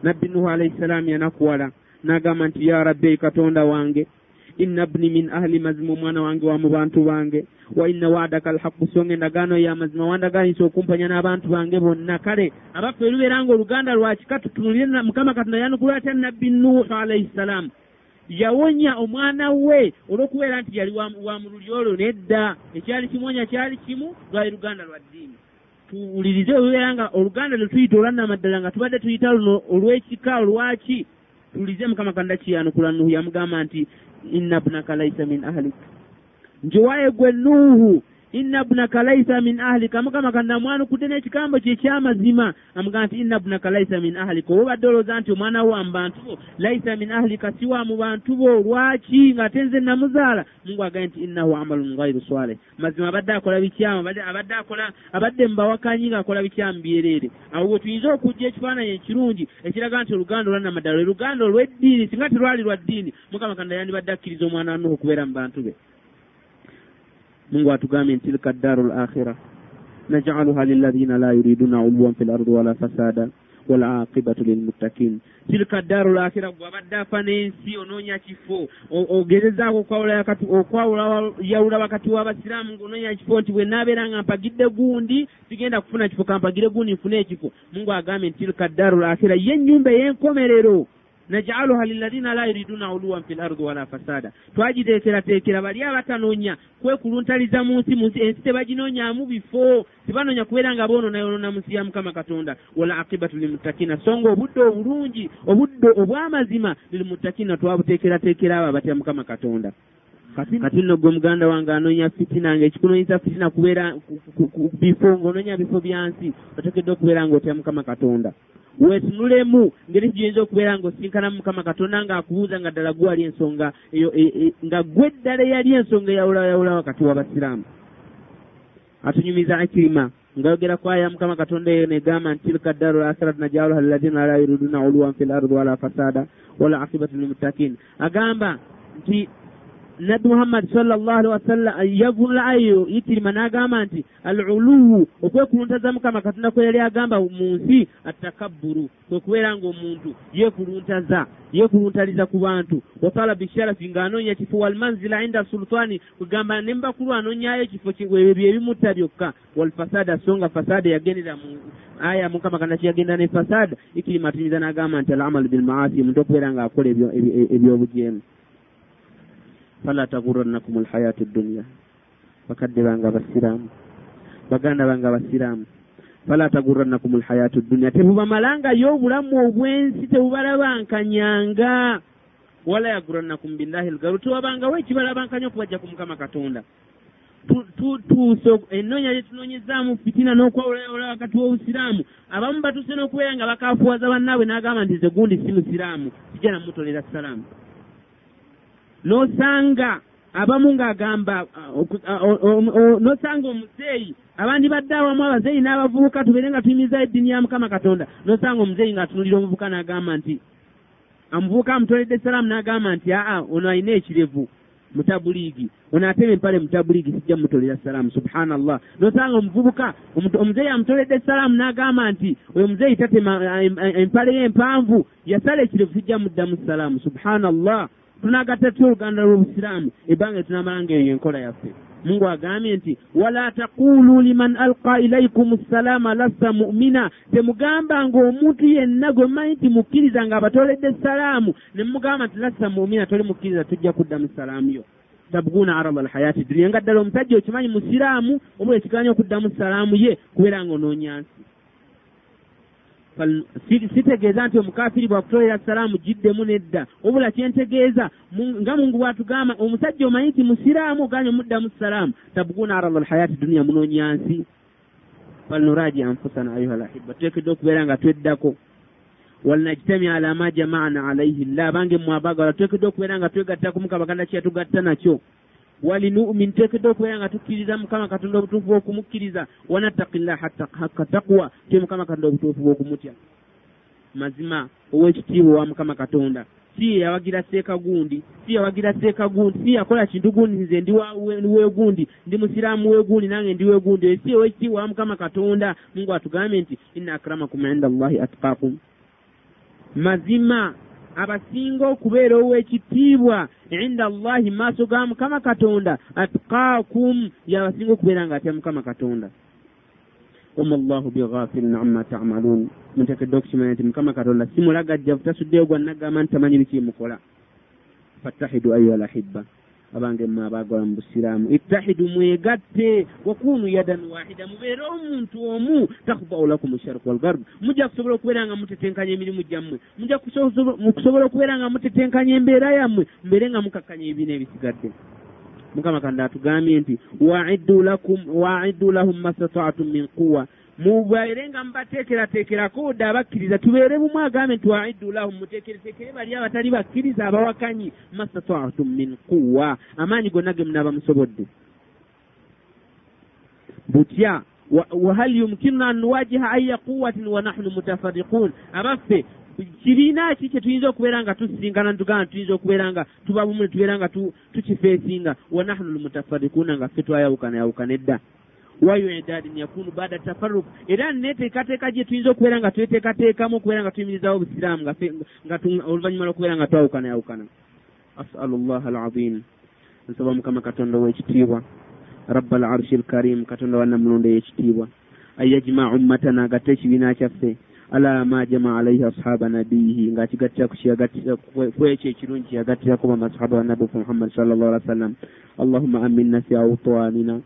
S1: Nabbi nuhu alaihi salaamu yanakuwala n'agamba nti ya rabbi katonda wange inna bni min ahli mazima omwana wange wa mu bantu bange. Wa inna waadaka alhaqu songa endagaano y'amazima wandagaanisa okumpanya n'abantu bange bonna. Kale abaffe lubeera nga oluganda lwakika tutunulire mukama katonda yanukula atya nabbi nuhu alaihi salaamu yawonya omwana we olw'okubeera nti yali wa mu luli olwo nedda. Ekyali kimuwonya kyali kimu lwali luganda lwa ddiini. Tuwulirize olubeera nga oluganda lwe tuyita olwannamaddala nga tubadde tuyita luno olw'ekika olwaki tuwulirize mukama katonda kiyanukula nuhu yamugamba nti inna bnaka laisa min ahlik. Njowaye gwe nuuhu inna bunaka laisa min ahlika mukama kanna amwanukudde n'ekigambo kye ekyamazima amugamba nti inna bunaka laisa min ahlika oba obadde olowooza nti omwana wo mu bantu bo laisa min ahlika si wa mu bantu bo lwaki ng'ate nze namuzaala mungu agaye nti innahu amalun gairu swaleh mazima abadde akola bikyamu abadde akola abadde mu bawakanyi ng'akola bikyamu byereere awo bwe tuyinza okujja ekifaananyi ekirungi ekiraga nti oluganda olwannamaddala lwe luganda olw'eddiini singa terwali lwa ddiini. Mukama kanda yandibadde akkiriza omwana wanuhu okubeera mu bantu be mungu atugambye nti tilka ddaaru l akhira najaluha lilladhina la yuriduna uluwan fi lardi wala fasada walaqibatu lilmuttakin tilka ddaaru l akhira gwe abadde afa n'ensi onoonya kifo ogerezaako okwawula yawula wakati w'abasiraamu ngaonoonya kifo nti bwe naabeera nga mpagidde gundi sigenda kufuna kifo kampagire gundi nfune ekifo mungu agambye nti tilka ddaaru l akhira ye ennyumba ey'enkomerero najaluha lilladhina la yuriduna uluwan fi lardi wala fasada. Twagiteekerateekera bali abatanoonya kwekuluntaliza mu nsi munsi ensi tebaginoonyamu bifo tebanoonya kubeera nga boononayonona mu nsi ya mukama katonda. Wala aqibatu lilmutakina so nga obudde obulungi obudde obw'amazima lilmutakina twabuteekerateekera abo abatya mukama katonda kati nno gwe muganda wange anoonya fitina nga ekikunoonyesa fitina kubeera bifo ng'onoonya bifo bya nsi oteekeddwa okubeera ng'otya mukama katonda. Weetunulemu ngeri kiyinza okubeera ng'osinkanamu mukama katonda ng'akubuuza nga ddala gwe wali ensonga eyo nga gwe ddala eyali ensonga eyawulawayawula wakati w'abasiraamu atunyumiza akirima ngayogera ku aya mukama katonda eyo negamba nti tilka ddaaru lakhirat najaluha liladina la yuriduna uluwan fi lardi wala fasada wala akibatu lilmuttakin agamba nti nabbi muhammadi sallallahu alihi wasallam yavunula ayo yitirima n'agamba nti aluluwu okwekuluntaza mukama katonda kwe yali agamba mu nsi atakabburu kwe kubeera ng'omuntu yeekuluntaza yeekuluntaliza ku bantu. Watala bisharafi ng'anoonya kifo walmanzila inda sultani kugamba ne mbakulu anoonyayo ekifo ebyo ebimutta byokka. Walfasada so nga fasada yagendera mu aya mukama katonda kyeyagenda ne fasada ikirima atunyumiza n'agamba nti alamalu bilmaasi omuntu okubeera ng'akola ebyobujeemu fala tagurannakum alhayatu dduniya bakadde bange abasiraamu baganda bange abasiraamu fala tagurannakum alhayatu dduniya tebubamalangayo obulamu obwensi tebubalabankanyanga wala yagurannakum billahi lgaru tewabangawo ekibalabankanya okubajja ku mukama katonda tuuse ennoonya lye tunoonyezaamu fitina n'okwawulayawula wakati w'obusiraamu abamu batuuse n'okubeera nga bakaafuwaza bannaabwe n'agamba nti ze gundi si musiraamu sijja namutolera salaamu n'osanga abamu ng'agamba n'osanga omuzeeyi abandi badde awamu abazeeyi n'abavubuka tubeere nga tuyimiza eddiini ya mukama katonda n'osanga omuzeeyi ng'atunulira omuvubuka n'agamba nti omuvubuka amutoledde salaamu n'agamba nti aa ono alina ekirevu mutabuliigi ono atema empale mutabuliigi sijja mutolera salaamu subhanallah. N'osanga omuvubuka omuzeeyi amutoledde salaamu n'agamba nti oyo muzeeyi tatema empale ye empanvu yasala ekirevu sijja muddamu salaamu subhanallah tunagatta tutya oluganda lw'obusiraamu ebbanga tunamalanga eyo enkola yaffe. Mungu agambye nti wala taqulu liman alqa ilaikum ssalaama lasta mu'mina. Temugamba ng'omuntu yenna gwe mmanyi nti mukkiriza ng'abatoledde salaamu ne mumugamba nti lasta mu'mina toli mukkiriza tujja kuddamu salaamu yo. Tabuguna arada alhayaati duniya nga ddala omusajja okimanyi musiraamu omuli ekiganya okuddamu salaamu ye kubeera ng'onoonyansi sitegeeza nti omukafiri bwakutolera salaamu giddemu nedda. Wabula kyentegeeza nga mungu bwatugamba omusajja omanyi nti musiraamu oganye omuddamu salaamu. Tabuguna arada alhayaati duniya munoonya nsi. Falnuraji anfusana ayuha lahiba tuteekeddwa okubeera nga tweddako. Walnajtami ala ma jamaana alaihi llah abange mwabagala tuteekeddwa okubeera nga twegatta ku mukabaganda kyeyatugatta nakyo walinumin teekeddwa okubeera nga tukkiriza mukama katonda obutuufu bw'okumukkiriza. Wanattaqillah hakka taqwa te mukama katonda obutuufu bw'okumutya. Mazima ow'ekitiibwa wa mukama katonda. Si yawagira seeka gundi si yawagira seeka gundi si yakola kintu gundi nze ndi wegundi ndi musiraamu wegundi nange ndi wegundi si ow'ekitiibwa wa mukama katonda mungu atugambye nti inna akramakum inda allahi atqakum mazima abasinga okubeera ow'ekitiibwa inda allahi maaso ga mukama katonda atqaakum yabasinga okubeera nga atya mukama katonda. Wama llahu bighafilin amma tamaluun muteekeddwa okukimanya nti mukama katonda si mulagajjavu tasuddeyo gwannagamba nti tamanyi bikimukola fattahidu ayuha lahibba abange mmwe abaagola mu busiraamu. Ittahidu mwegatte wakunu yadan wahida mubeere omuntu omu takhdau lakum sharq walgarb mujja kusobola okubeera nga mutetenkanya emirimu gyammwe. Mujja kusobola okubeera nga mutetenkanya embeera yammwe. Mubeere nga mukakkanya ebibiina ebisigadde. Mukama kanda atugambye nti waiddu lahum mastataatum min quwa mubaire nga mubateekerateekerako dda abakkiriza tubeere bumu agambe nti waiddu lahum muteekereteekere bali abatali bakkiriza abawakanyi. Mastataatum min quwa amaanyi gonna ge munaaba musobodde. Butya wahal yumkinuna an nuwajiha aya quwatin wa nahnu mutafarriqun abaffe kibiina ki kye tuyinza okubeera nga tusisinkana ntugamba tuyinza okubeera nga tuba bumu ne tubeera nga tukifeesinga? Wa nahnu lmutafarikuuna nga ffe twayawukana yawukana edda wayo idadin yakunu baada tafaruk era neteekateeka gye tuyinza okubeera nga tweteekateekamu okubeera nga tuyimirizawo obusiraamu oluvannyuma lwokubeera nga twawukana yawukana. Asalu llaha alazim. Nsaba mukama katonda ow'ekitiibwa rabba al arshi lkarim katonda wa namulonda ey'ekitiibwa. An yajmaa ummatana agatte ekibiina kyaffe. Ala ma jama alaihi ashaba nabiyihi ng'akigattira ku ekyo ekirungi kyeyagattirako bamasahaba wa nabi muhammad sal llah alih wa sallam. Allahuma aminna fi autwanina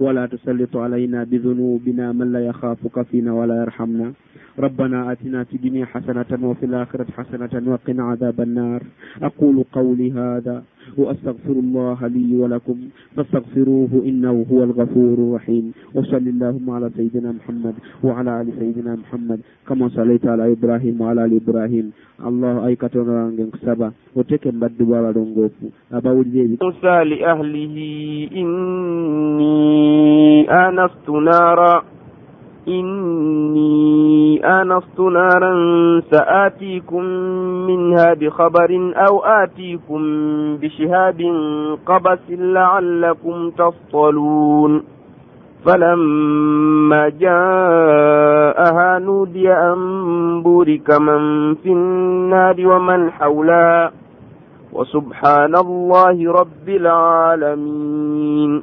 S1: ولا تسلط علينا بذنوبنا من لا يخافك فينا ولا يرحمنا. ربنا آتنا في الدنيا حسنة وفي الآخرة حسنة وقنا عذاب النار. أقول قولي هذا وأستغفر الله لي ولكم. فاستغفروه إنه هو الغفور الرحيم. وصل اللهم على سيدنا محمد وعلى آل سيدنا محمد. كما صليت على إبراهيم وعلى آل إبراهيم. الله أي كتون رانجن كسبا وتكن بدوا بالونغوفو
S2: أبا ولدي. أهله إني إني آنست نارا. إني آنست نارا سآتيكم منها بخبر أو آتيكم بشهاب قبس لعلكم تصطلون. فلما جاءها نودي أن بورك من في النار ومن حولها. وسبحان الله رب العالمين.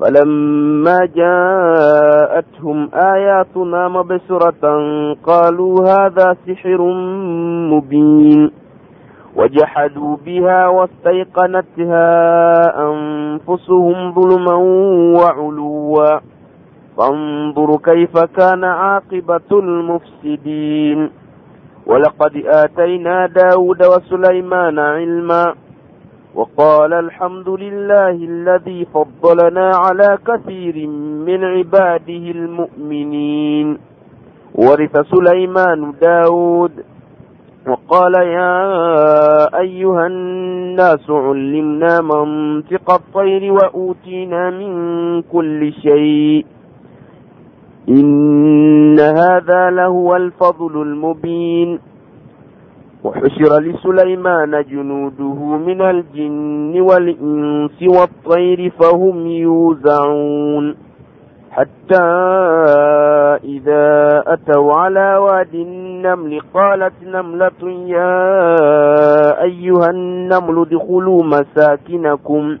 S2: فلما جاءتهم آياتنا مبصرة قالوا هذا سحر مبين وجحدوا بها واستيقنتها أنفسهم ظلما وعلوا. فانظر كيف كان عاقبة المفسدين. ولقد آتينا داود وسليمان علما وقال الحمد لله الذي فضلنا على كثير من عباده المؤمنين. ورث سليمان داود. وقال يا أيها الناس علمنا منطق الطير وأوتينا من كل شيء. إن هذا لهو الفضل المبين. وحشر لسليمان جنوده من الجن والإنس والطير فهم يوزعون. حتى إذا أتوا على واد النمل قالت نملة يا أيها النمل ادخلوا مساكنكم.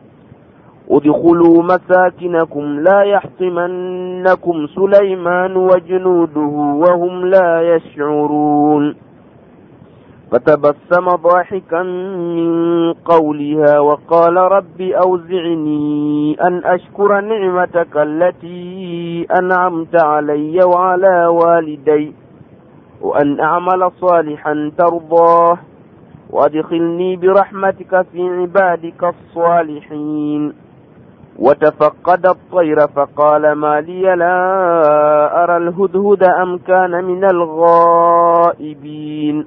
S2: ادخلوا مساكنكم لا يحطمنكم سليمان وجنوده وهم لا يشعرون. فتبسم ضاحكا من قولها وقال رب أوزعني أن أشكر نعمتك التي أنعمت علي وعلى والدي وأن أعمل صالحا ترضاه وادخلني برحمتك في عبادك الصالحين وتفقد الطير فقال ما لي لا أرى الهدهد أم كان من الغائبين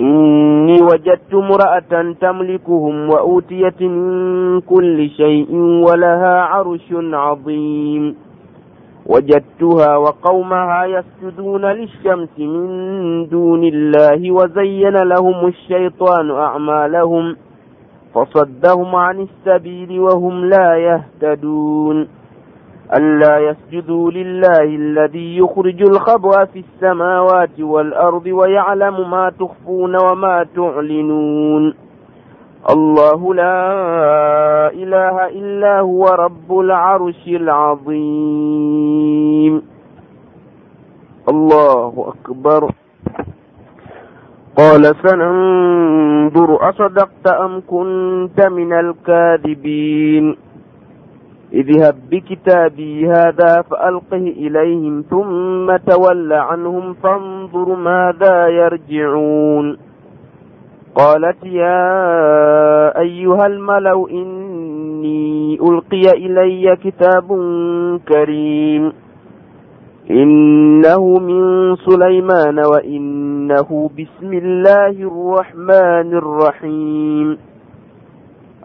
S2: إني وجدت امرأة تملكهم وأوتيت من كل شيء ولها عرش عظيم. وجدتها وقومها يسجدون للشمس من دون الله وزين لهم الشيطان أعمالهم فصدهم عن السبيل وهم لا يهتدون. ألا يسجدوا لله الذي يخرج الخبأ في السماوات والأرض ويعلم ما تخفون وما تعلنون. الله لا إله إلا هو رب العرش العظيم. الله أكبر. قال سننظر أصدقت أم كنت من الكاذبين. اذهب بكتابي هذا فألقه إليهم ثم تول عنهم فانظر ماذا يرجعون. قالت يا أيها الملو إني ألقي إلي كتاب كريم. إنه من سليمان وإنه بسم الله الرحمن الرحيم.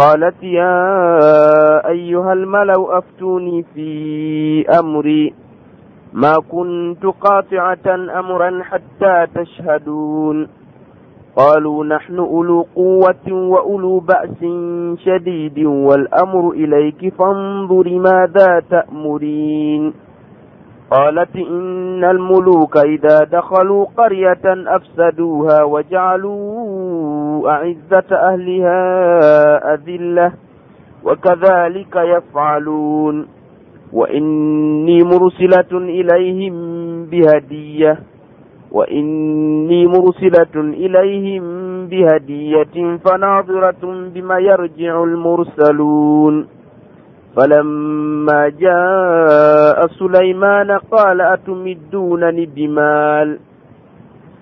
S2: قالت يا أيها الملأ أفتوني في أمري. ما كنت قاطعة أمرا حتى تشهدون. قالوا نحن أولو قوة وأولو بأس شديد والأمر إليك فانظر ماذا تأمرين. قالت إن الملوك إذا دخلوا قرية أفسدوها وجعلوا الله أعزة أهلها أذلة وكذلك يفعلون وإني مرسلة إليهم بهدية وإني مرسلة إليهم بهدية فناظرة بما يرجع المرسلون فلما جاء سليمان قال أتمدونني بمال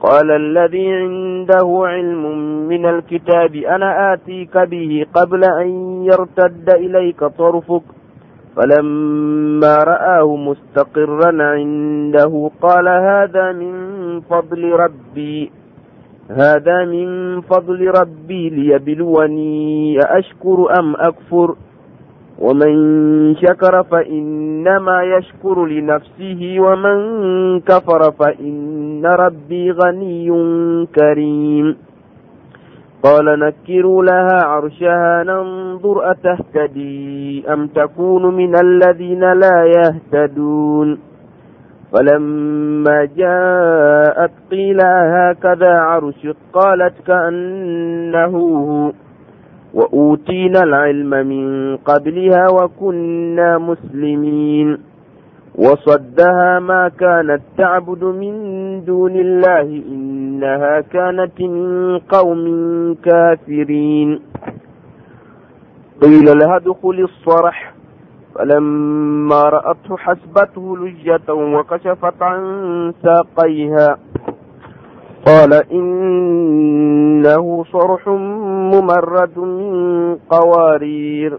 S2: قال الذي عنده علم من الكتاب أنا آتيك به قبل أن يرتد إليك طرفك. فلما رآه مستقرا عنده قال هذا من فضل ربي هذا من فضل ربي ليبلوني أشكر أم أكفر ۖ؟ ومن شكر فإنما يشكر لنفسه ومن كفر فإن ربي غني كريم. قال نكروا لها عرشها ننظر أتهتدي أم تكون من الذين لا يهتدون. فلما جاءت قيل هكذا عرش قالت كأنه هو وأوتينا العلم من قبلها وكنا مسلمين وصدها ما كانت تعبد من دون الله إنها كانت من قوم كافرين قيل لها ادخل الصرح فلما رأته حسبته لجة وكشفت عن ساقيها قال إنه صرح ممرد من قوارير.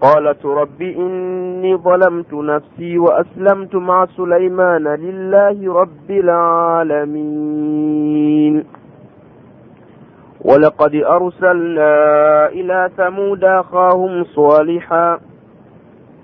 S2: قالت رب إني ظلمت نفسي وأسلمت مع سليمان لله رب العالمين. ولقد أرسلنا إلى ثمود أخاهم صالحا.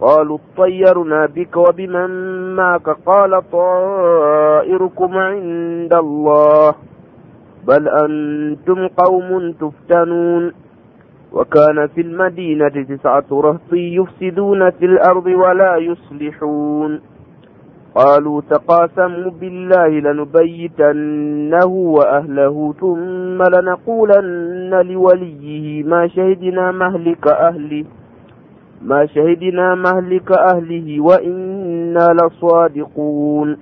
S2: قالوا اطيرنا بك وبمن معك قال طائركم عند الله بل أنتم قوم تفتنون وكان في المدينة تسعة رهط يفسدون في الأرض ولا يصلحون قالوا تقاسموا بالله لنبيتنه وأهله ثم لنقولن لوليه ما شهدنا مهلك أهله ما شهدنا مهلك أهله وإنا لصادقون.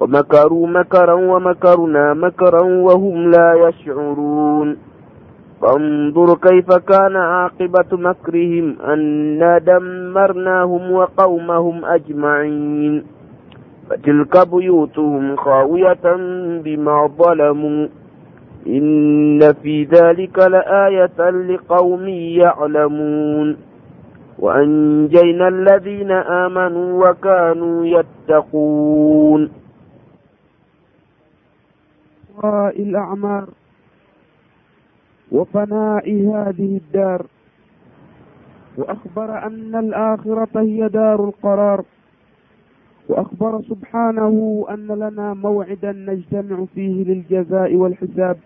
S2: ومكروا مكرا ومكرنا مكرا وهم لا يشعرون. فانظر كيف كان عاقبة مكرهم أنا دمرناهم وقومهم أجمعين. فتلك بيوتهم خاوية بما ظلموا. إن في ذلك لآية لقوم يعلمون. وأنجينا الذين آمنوا وكانوا يتقون.
S1: الأعمار وفناء هذه الدار وأخبر أن الآخرة هي دار القرار وأخبر سبحانه أن لنا موعدا نجتمع فيه للجزاء والحساب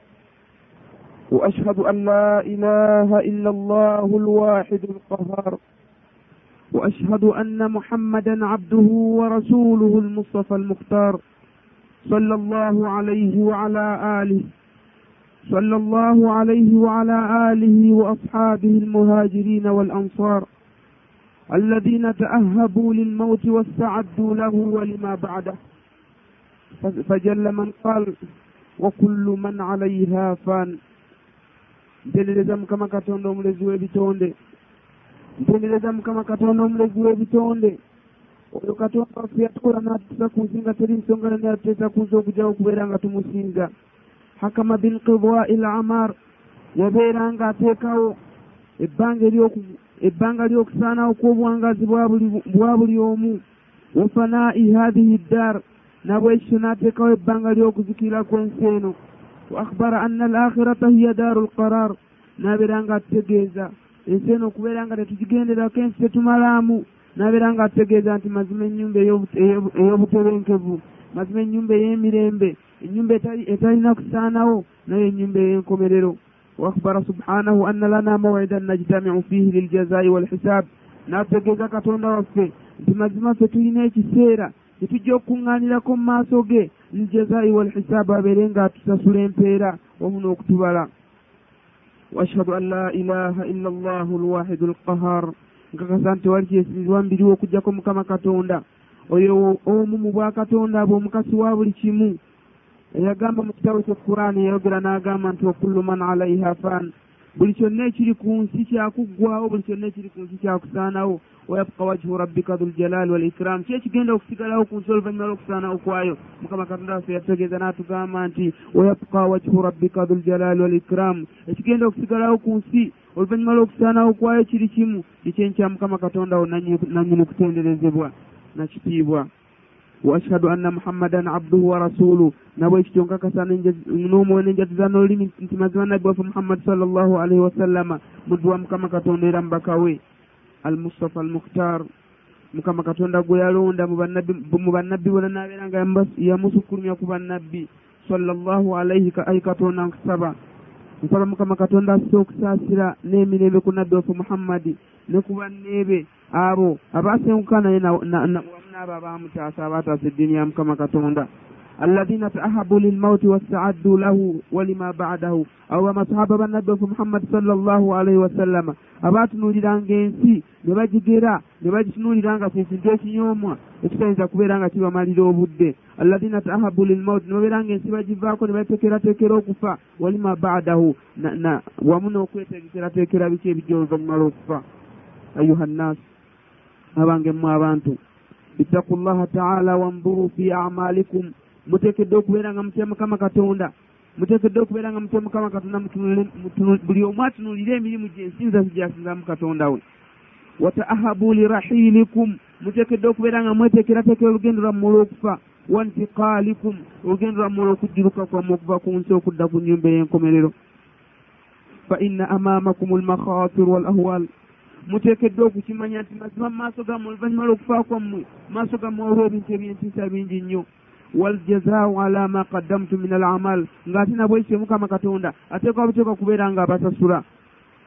S1: وأشهد أن لا إله إلا الله الواحد القهار. وأشهد أن محمدا عبده ورسوله المصطفى المختار صلى الله عليه وعلى آله صلى الله عليه وعلى آله وأصحابه المهاجرين والأنصار الذين تأهبوا للموت واستعدوا له ولما بعده فجل من قال وكل من عليها فان mpendereza mukama katonda omulezi w'ebitonde Mpendereza mukama katonda omulezi w'ebitonde. Oyo katonda waffe yatukola n'atutusa ku nsi nga teri nsonga yonna yatuteesa ku nsi okugyawo okubeera nga tumusinga. Hakama binqidai lamar yabeera nga ateekawo ebbanga eryoku ebbanga ly'okusaanawo kw'obuwangazi bwa buli omu. Wafanaa'i hadhihi ddar nabwekityo n'ateekawo ebbanga ly'okuzikirira kw'ensi eno. Wa akhbara anna al akhirata hiya daaru lqarar n'abeera nga atutegeeza ensi eno okubeera nga tetugigenderako ensi tetumalaamu. N'abeera nga ategeeza nti mazima ennyumba ey'obutebenkevu mazima ennyumba ey'emirembe ennyumba etalina kusaanawo nayo ennyumba ey'enkomerero. Waakbara subhanahu anna lana mawidan najtamiu fiihi liljazai walhisaab. N'ategeeza katonda waffe nti mazima ffe tulina ekiseera tetujja okukuŋŋaanirako mu maaso ge. Liljazai walhisaab abeere nga atusasula empeera wamu n'okutubala. Waashhadu an la ilaha illa allahu alwahidu alqahar nkakasa nti tewali kyesinzibwa mbiriwo okugjako mukama katonda. Oyo omu mu bwakatonda bwe omukasi wa buli kimu. Eyagamba mu kitabo kyekuraani yayogera n'agamba nti wakullu man alaiha fan buli kyonna ekiri ku nsi kyakuggwawo buli kyonna ekiri ku nsi kyakusaanawo. Wayabqa wajhu rabbika dhuljalali walikram ki ekigenda okusigalawo ku nsi oluvannyuma lw'okusaanawo kwayo? Mukama katonda waffe yatutegeeza n'atugamba nti wayabqa wajhu rabbika dhuljalali walikram ekigenda okusigalawo ku nsi oluvannyuma lw'okusaanawo kwayo kiri kimu? Kikyenkya mukama katonda wo nannyini kutenderezebwa nakitiibwa واشهد ان محمدا عبده ورسوله نبوي ekityo nkakasa n'omwoyo nenjatuza n'olulimi nti mazima nabbi waffe muhammad sallallahu alaihi wasallama muddu wa mukama katonda era mubaka we almustafa almukhtar mukama katonda gwe yalonda mu bannabbi bona n'abeera nga yamusukulumya ku bannabbi sallallahu alaihi ayi katonda nkusaba nsaba mukama katonda asse okusaasira n'emirembe ku nabbi waffe muhammadi ne ku banneebe abo abaasenguka naye wamu n'abo abaamutaasa abaataasa eddiini ya mukama katonda. Alladhina taahabu lilmauti wastaaddu lahu walima badahu. Abo bamasahaba bannabbi waffe muhammadi sallallahu alaihi wasallama abaatunuuliranga ensi ne bagigera ne bagitunuulira nga kye kintu ekinyoomwa ekitayinza kubeera nga kibamalira obudde. Alladhina taahabu lilmauti ne babeera nga ensi bagivaako ne bateekerateekera okufa walima badahu. Wamu n'okweteekerateekera biki ebijja oluvannyuma lw'okufa ayuha nnaasu abange mmwe abantu. Ittaku llaha taala wanduru fi amalikum. Muteekedde okubeera nga mutya mukama katonda. Muteekedde okubeera nga mutya mukama katonda buli omu atunuulire emirimu gyensinza gyasinzamu katonda we. Wataahabu lirahilikum muteekedde okubeera nga mweteekerateekera olugendo lwammwe olw'okufa. Wantiqaalikum olugendo lwammwe olw'okujjuruka kwammwe okuva ku nsi okudda ku nnyumba ey'enkomerero. Fa inna amaamakum almakhaatiru walahwal muteekedde okukimanya nti mazima mu maaso gammwe oluvannyuma lw'okufa kwammwe maaso gammwe waliwo ebintu ebyentiisa bingi nnyo. Waljazaau ala ma qaddamtu min alamal ng'ate nabwekityo mukama katonda ateekwa buteekwa kubeera nga abasasula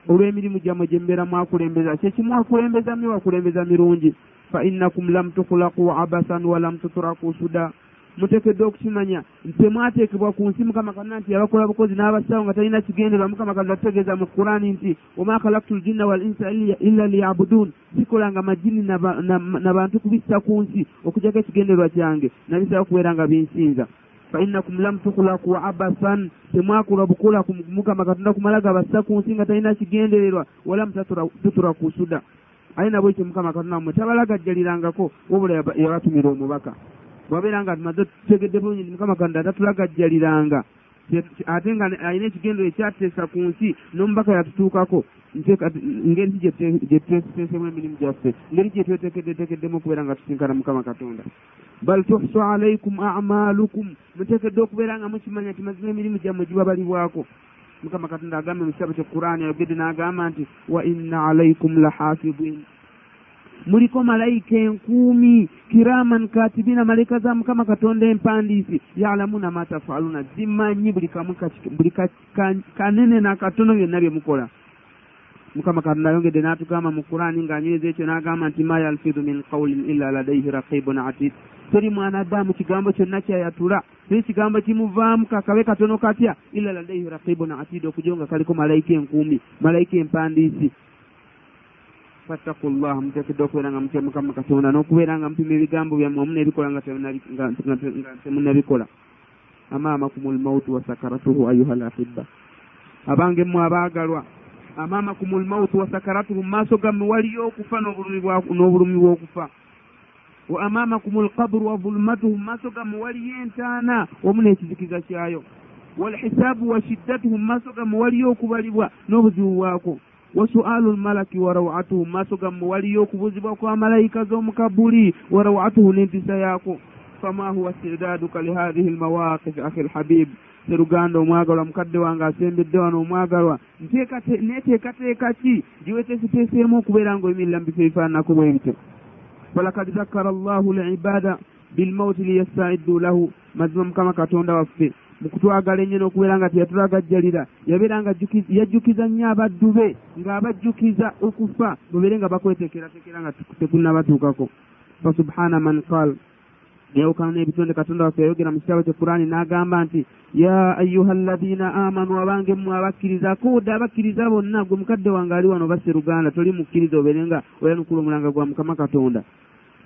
S1: olw'emirimu gyammwe gye mubeera mwakulembeza kyekimu akulembeza mi wakulembeza mirungi. Fa innakum lam tukhulaqu abasan wa lam tutraku suda muteekedde okukimanya temwateekebwa ku nsi mukama katonda nti abakola bukozi n'abasawo nga talina kigenderwa mukama katonda tutegeeza mu qurani nti wama khalaktu ljinna wal insa illa liyabudun. Sikolanga majini na bantu kubissa ku nsi okugjako ekigenderwa kyange nabisaba kubeera nga binsinza. Fa innakum lam tukhlaku abasan temwakola bukola mukama katonda kumala gabassa ku nsi nga talina kigendererwa wala tutura ku suda. Aye nabwe ekyo mukama katonda mmwe tabalagajjalirangako wabula yabatumira omubaka bwabeera nga tumaze tutegedde bulungi nti mukama katonda tatulagajjaliranga ate nga alina ekigendero ekyateesa ku nsi n'omubaka yatutuukako. Ngeri ki gyetuteesemu emirimu gyaffe ngeri gyetwetekeddetekeddemu okubeera nga tusinkana mukama katonda. Bal tuhsu alaikum amalukum muteekedde okubeera nga mukimanya nti mazima emirimu gyammwe gibabalibwako. Mukama katonda agambe mu kitabo kye qurani ayogedde n'agamba nti wa inna alaikum lahafidin muliko malayika enkuumi kiraman katibina malayika za mukama katonda empandiisi. Yalamuna ma tafaluna zimanyi buli kamu buli kanene nakatono byonna bye mukola. Mukama katonda ayongedde n'atugamba mu qurani ng'anyweza ekyo n'agamba nti ma yalfidu min qawlin illa ladaihi raqibun atid. Teri mwanadamu kigambo kyonna kyayatula. Naye kigambo kimuvaamu kakabe katono katya? Illa ladaihi raqibun atid okujo nga kaliko malayika enkuumi malayika empandiisi fattaku llaha muteekedde okubeera nga mutya mukama katonda n'okubeera nga mpima ebigambo byammwe wamu n'ebikola nga temunnabikola amaamakum lmautu wa sakaratuhu ayuha lahibba abange mmwe abaagalwa amaamakum lmautu wa sakaratuhu mu maaso gammwe waliyo okufa n'obulumi bw'okufa wa amaamakum lkabru wa zulumatuhu mu maaso gammwe waliyo entaana wamu n'ekizikiza kyayo walhisaabu wa shiddatuhu mu maaso gammwe waliyo okubalibwa n'obuzibu bwako wa sualu lmalaki wa rawatuhu maaso gammwe waliyo okubuzibwa kwa malayika z'omukabuli wa rawatuhu n'empisa yaako fama huwa istidaaduka lihadihi lmawaqif akhi lhabib seruganda omwagalwa mukadde wange asembedde wano omwagalwa neteekateeka ki giweteeseteeseemu okubeera nga oyimirira mu bifo ebifaananako bwe bityo falakad zakkara allahu libaada bilmauti liyastaiddu lahu. Mazima mukama katonda waffe mu kutwagala ennyo n'okubeera nga teyatulagajjalira. Yabeera nga yajjukiza nnyo abaddu be ng'abajjukiza okufa. Babeere nga bakweteekerateekera nga tekunnabatuukako fasubhana man qal yawukana n'ebitonde katonda waffe yayogera mu kitabo kye qurani n'agamba nti ya ayuha alladhina amanu abange mmwe abakkiriza koodde abakkiriza bonna gwe mukadde wange ali wano basse luganda toli mukkiriza obeere nga oyanukula omulanga gwa mukama katonda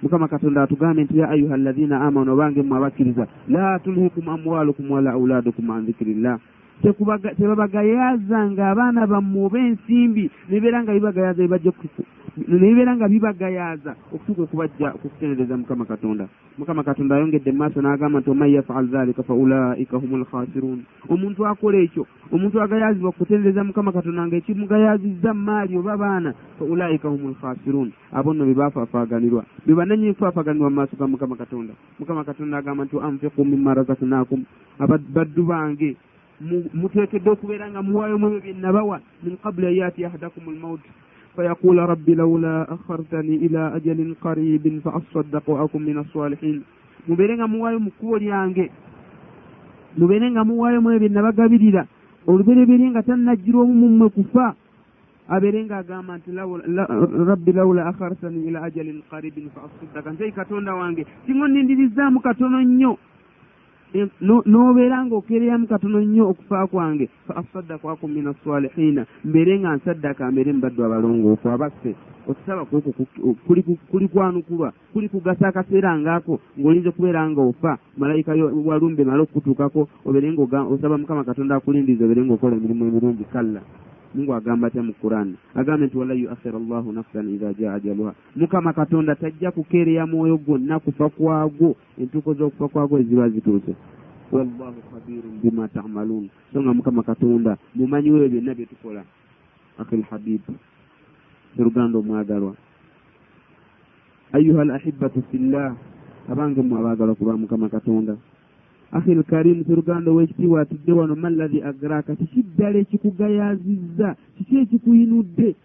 S1: mukama katonda atugambye nti ya ayuha alladhina amanu abange mmwe abakkiriza la tulhikum amwalukum wala auladukum an dhikirillah tebabagayaza nga abaana bammwe oba ensimbi nebibeera nga bibagayaza bibajja nebibeera nga bibagayaza okutuuka okubajja okukutendereza mukama katonda. Mukama katonda ayongedde maaso n'agamba nti oman yafal dhalika fa ulaika humu lkhasirun omuntu akola ekyo omuntu agayazibwa kukutendereza mukama katonda nga ekimugayazizza mu maali oba baana fa ulaika humu lkhasirun abo nno bebafaafaganirwa bebananyi faafaganirwa mu maaso ga mukama katonda. Mukama katonda agamba nti anfiku mima razaknakum baddu bange muteekedde okubeera nga muwaayo mu ebyo bye nabawa min qabuli an yaati ahadakum lmaut fayaqula rabbi lawla akhartani ila ajalin qaribin fa asaddaqu wa akum min assalihin mubeere nga muwaayo mu kkubo lyange. Mubeere nga muwaayo mu ebyo bye nabagabirira. Olubereberye nga tannajjira omu mummwe kufa. Abeere ng'agamba nti rabbi lawula akharsani ila ajalin qaribin fa asaddaka nzeyi katonda wange singa nindirizzaamu katono nnyo n'obeera ng'okereyamu katono nnyo okufa kwange fa asaddaka akum min assalihina mbeere nga nsaddaka mbeere mubaddu abalongoofu abasse. Okusaba kwekwo ku- kuli ku- kuli kwanukulwa kuli kugasa akaseera ngaako ng'olinza okubeera nga ofa malayika walumbe male okukutuukako obeere nga osaba mukama katonda akulindiriza obeere ng'okola emirimu emirungi kalla mungu agamba atya mu quran agambye nti wala yuakhira allahu nafsan idha jaa ajaluha. Mukama katonda tajja kukeereya mwoyo gwonna kufa kwagwo entuuko z'okufa kwagwo eziba zituuse. Wallahu khabirun bima tamaluun. So nga mukama katonda mumanyi weyo byonna bye tukola. Akhil habib seruganda omwagalwa. Ayuha al ahibatu fillah abange mwe abaagalwa kuba mukama katonda akhil karimu seruganda ow'ekitiibwa atudde wano ma alladhi agraka kiki ddala ekikugayaazizza kiki ekikuyinudde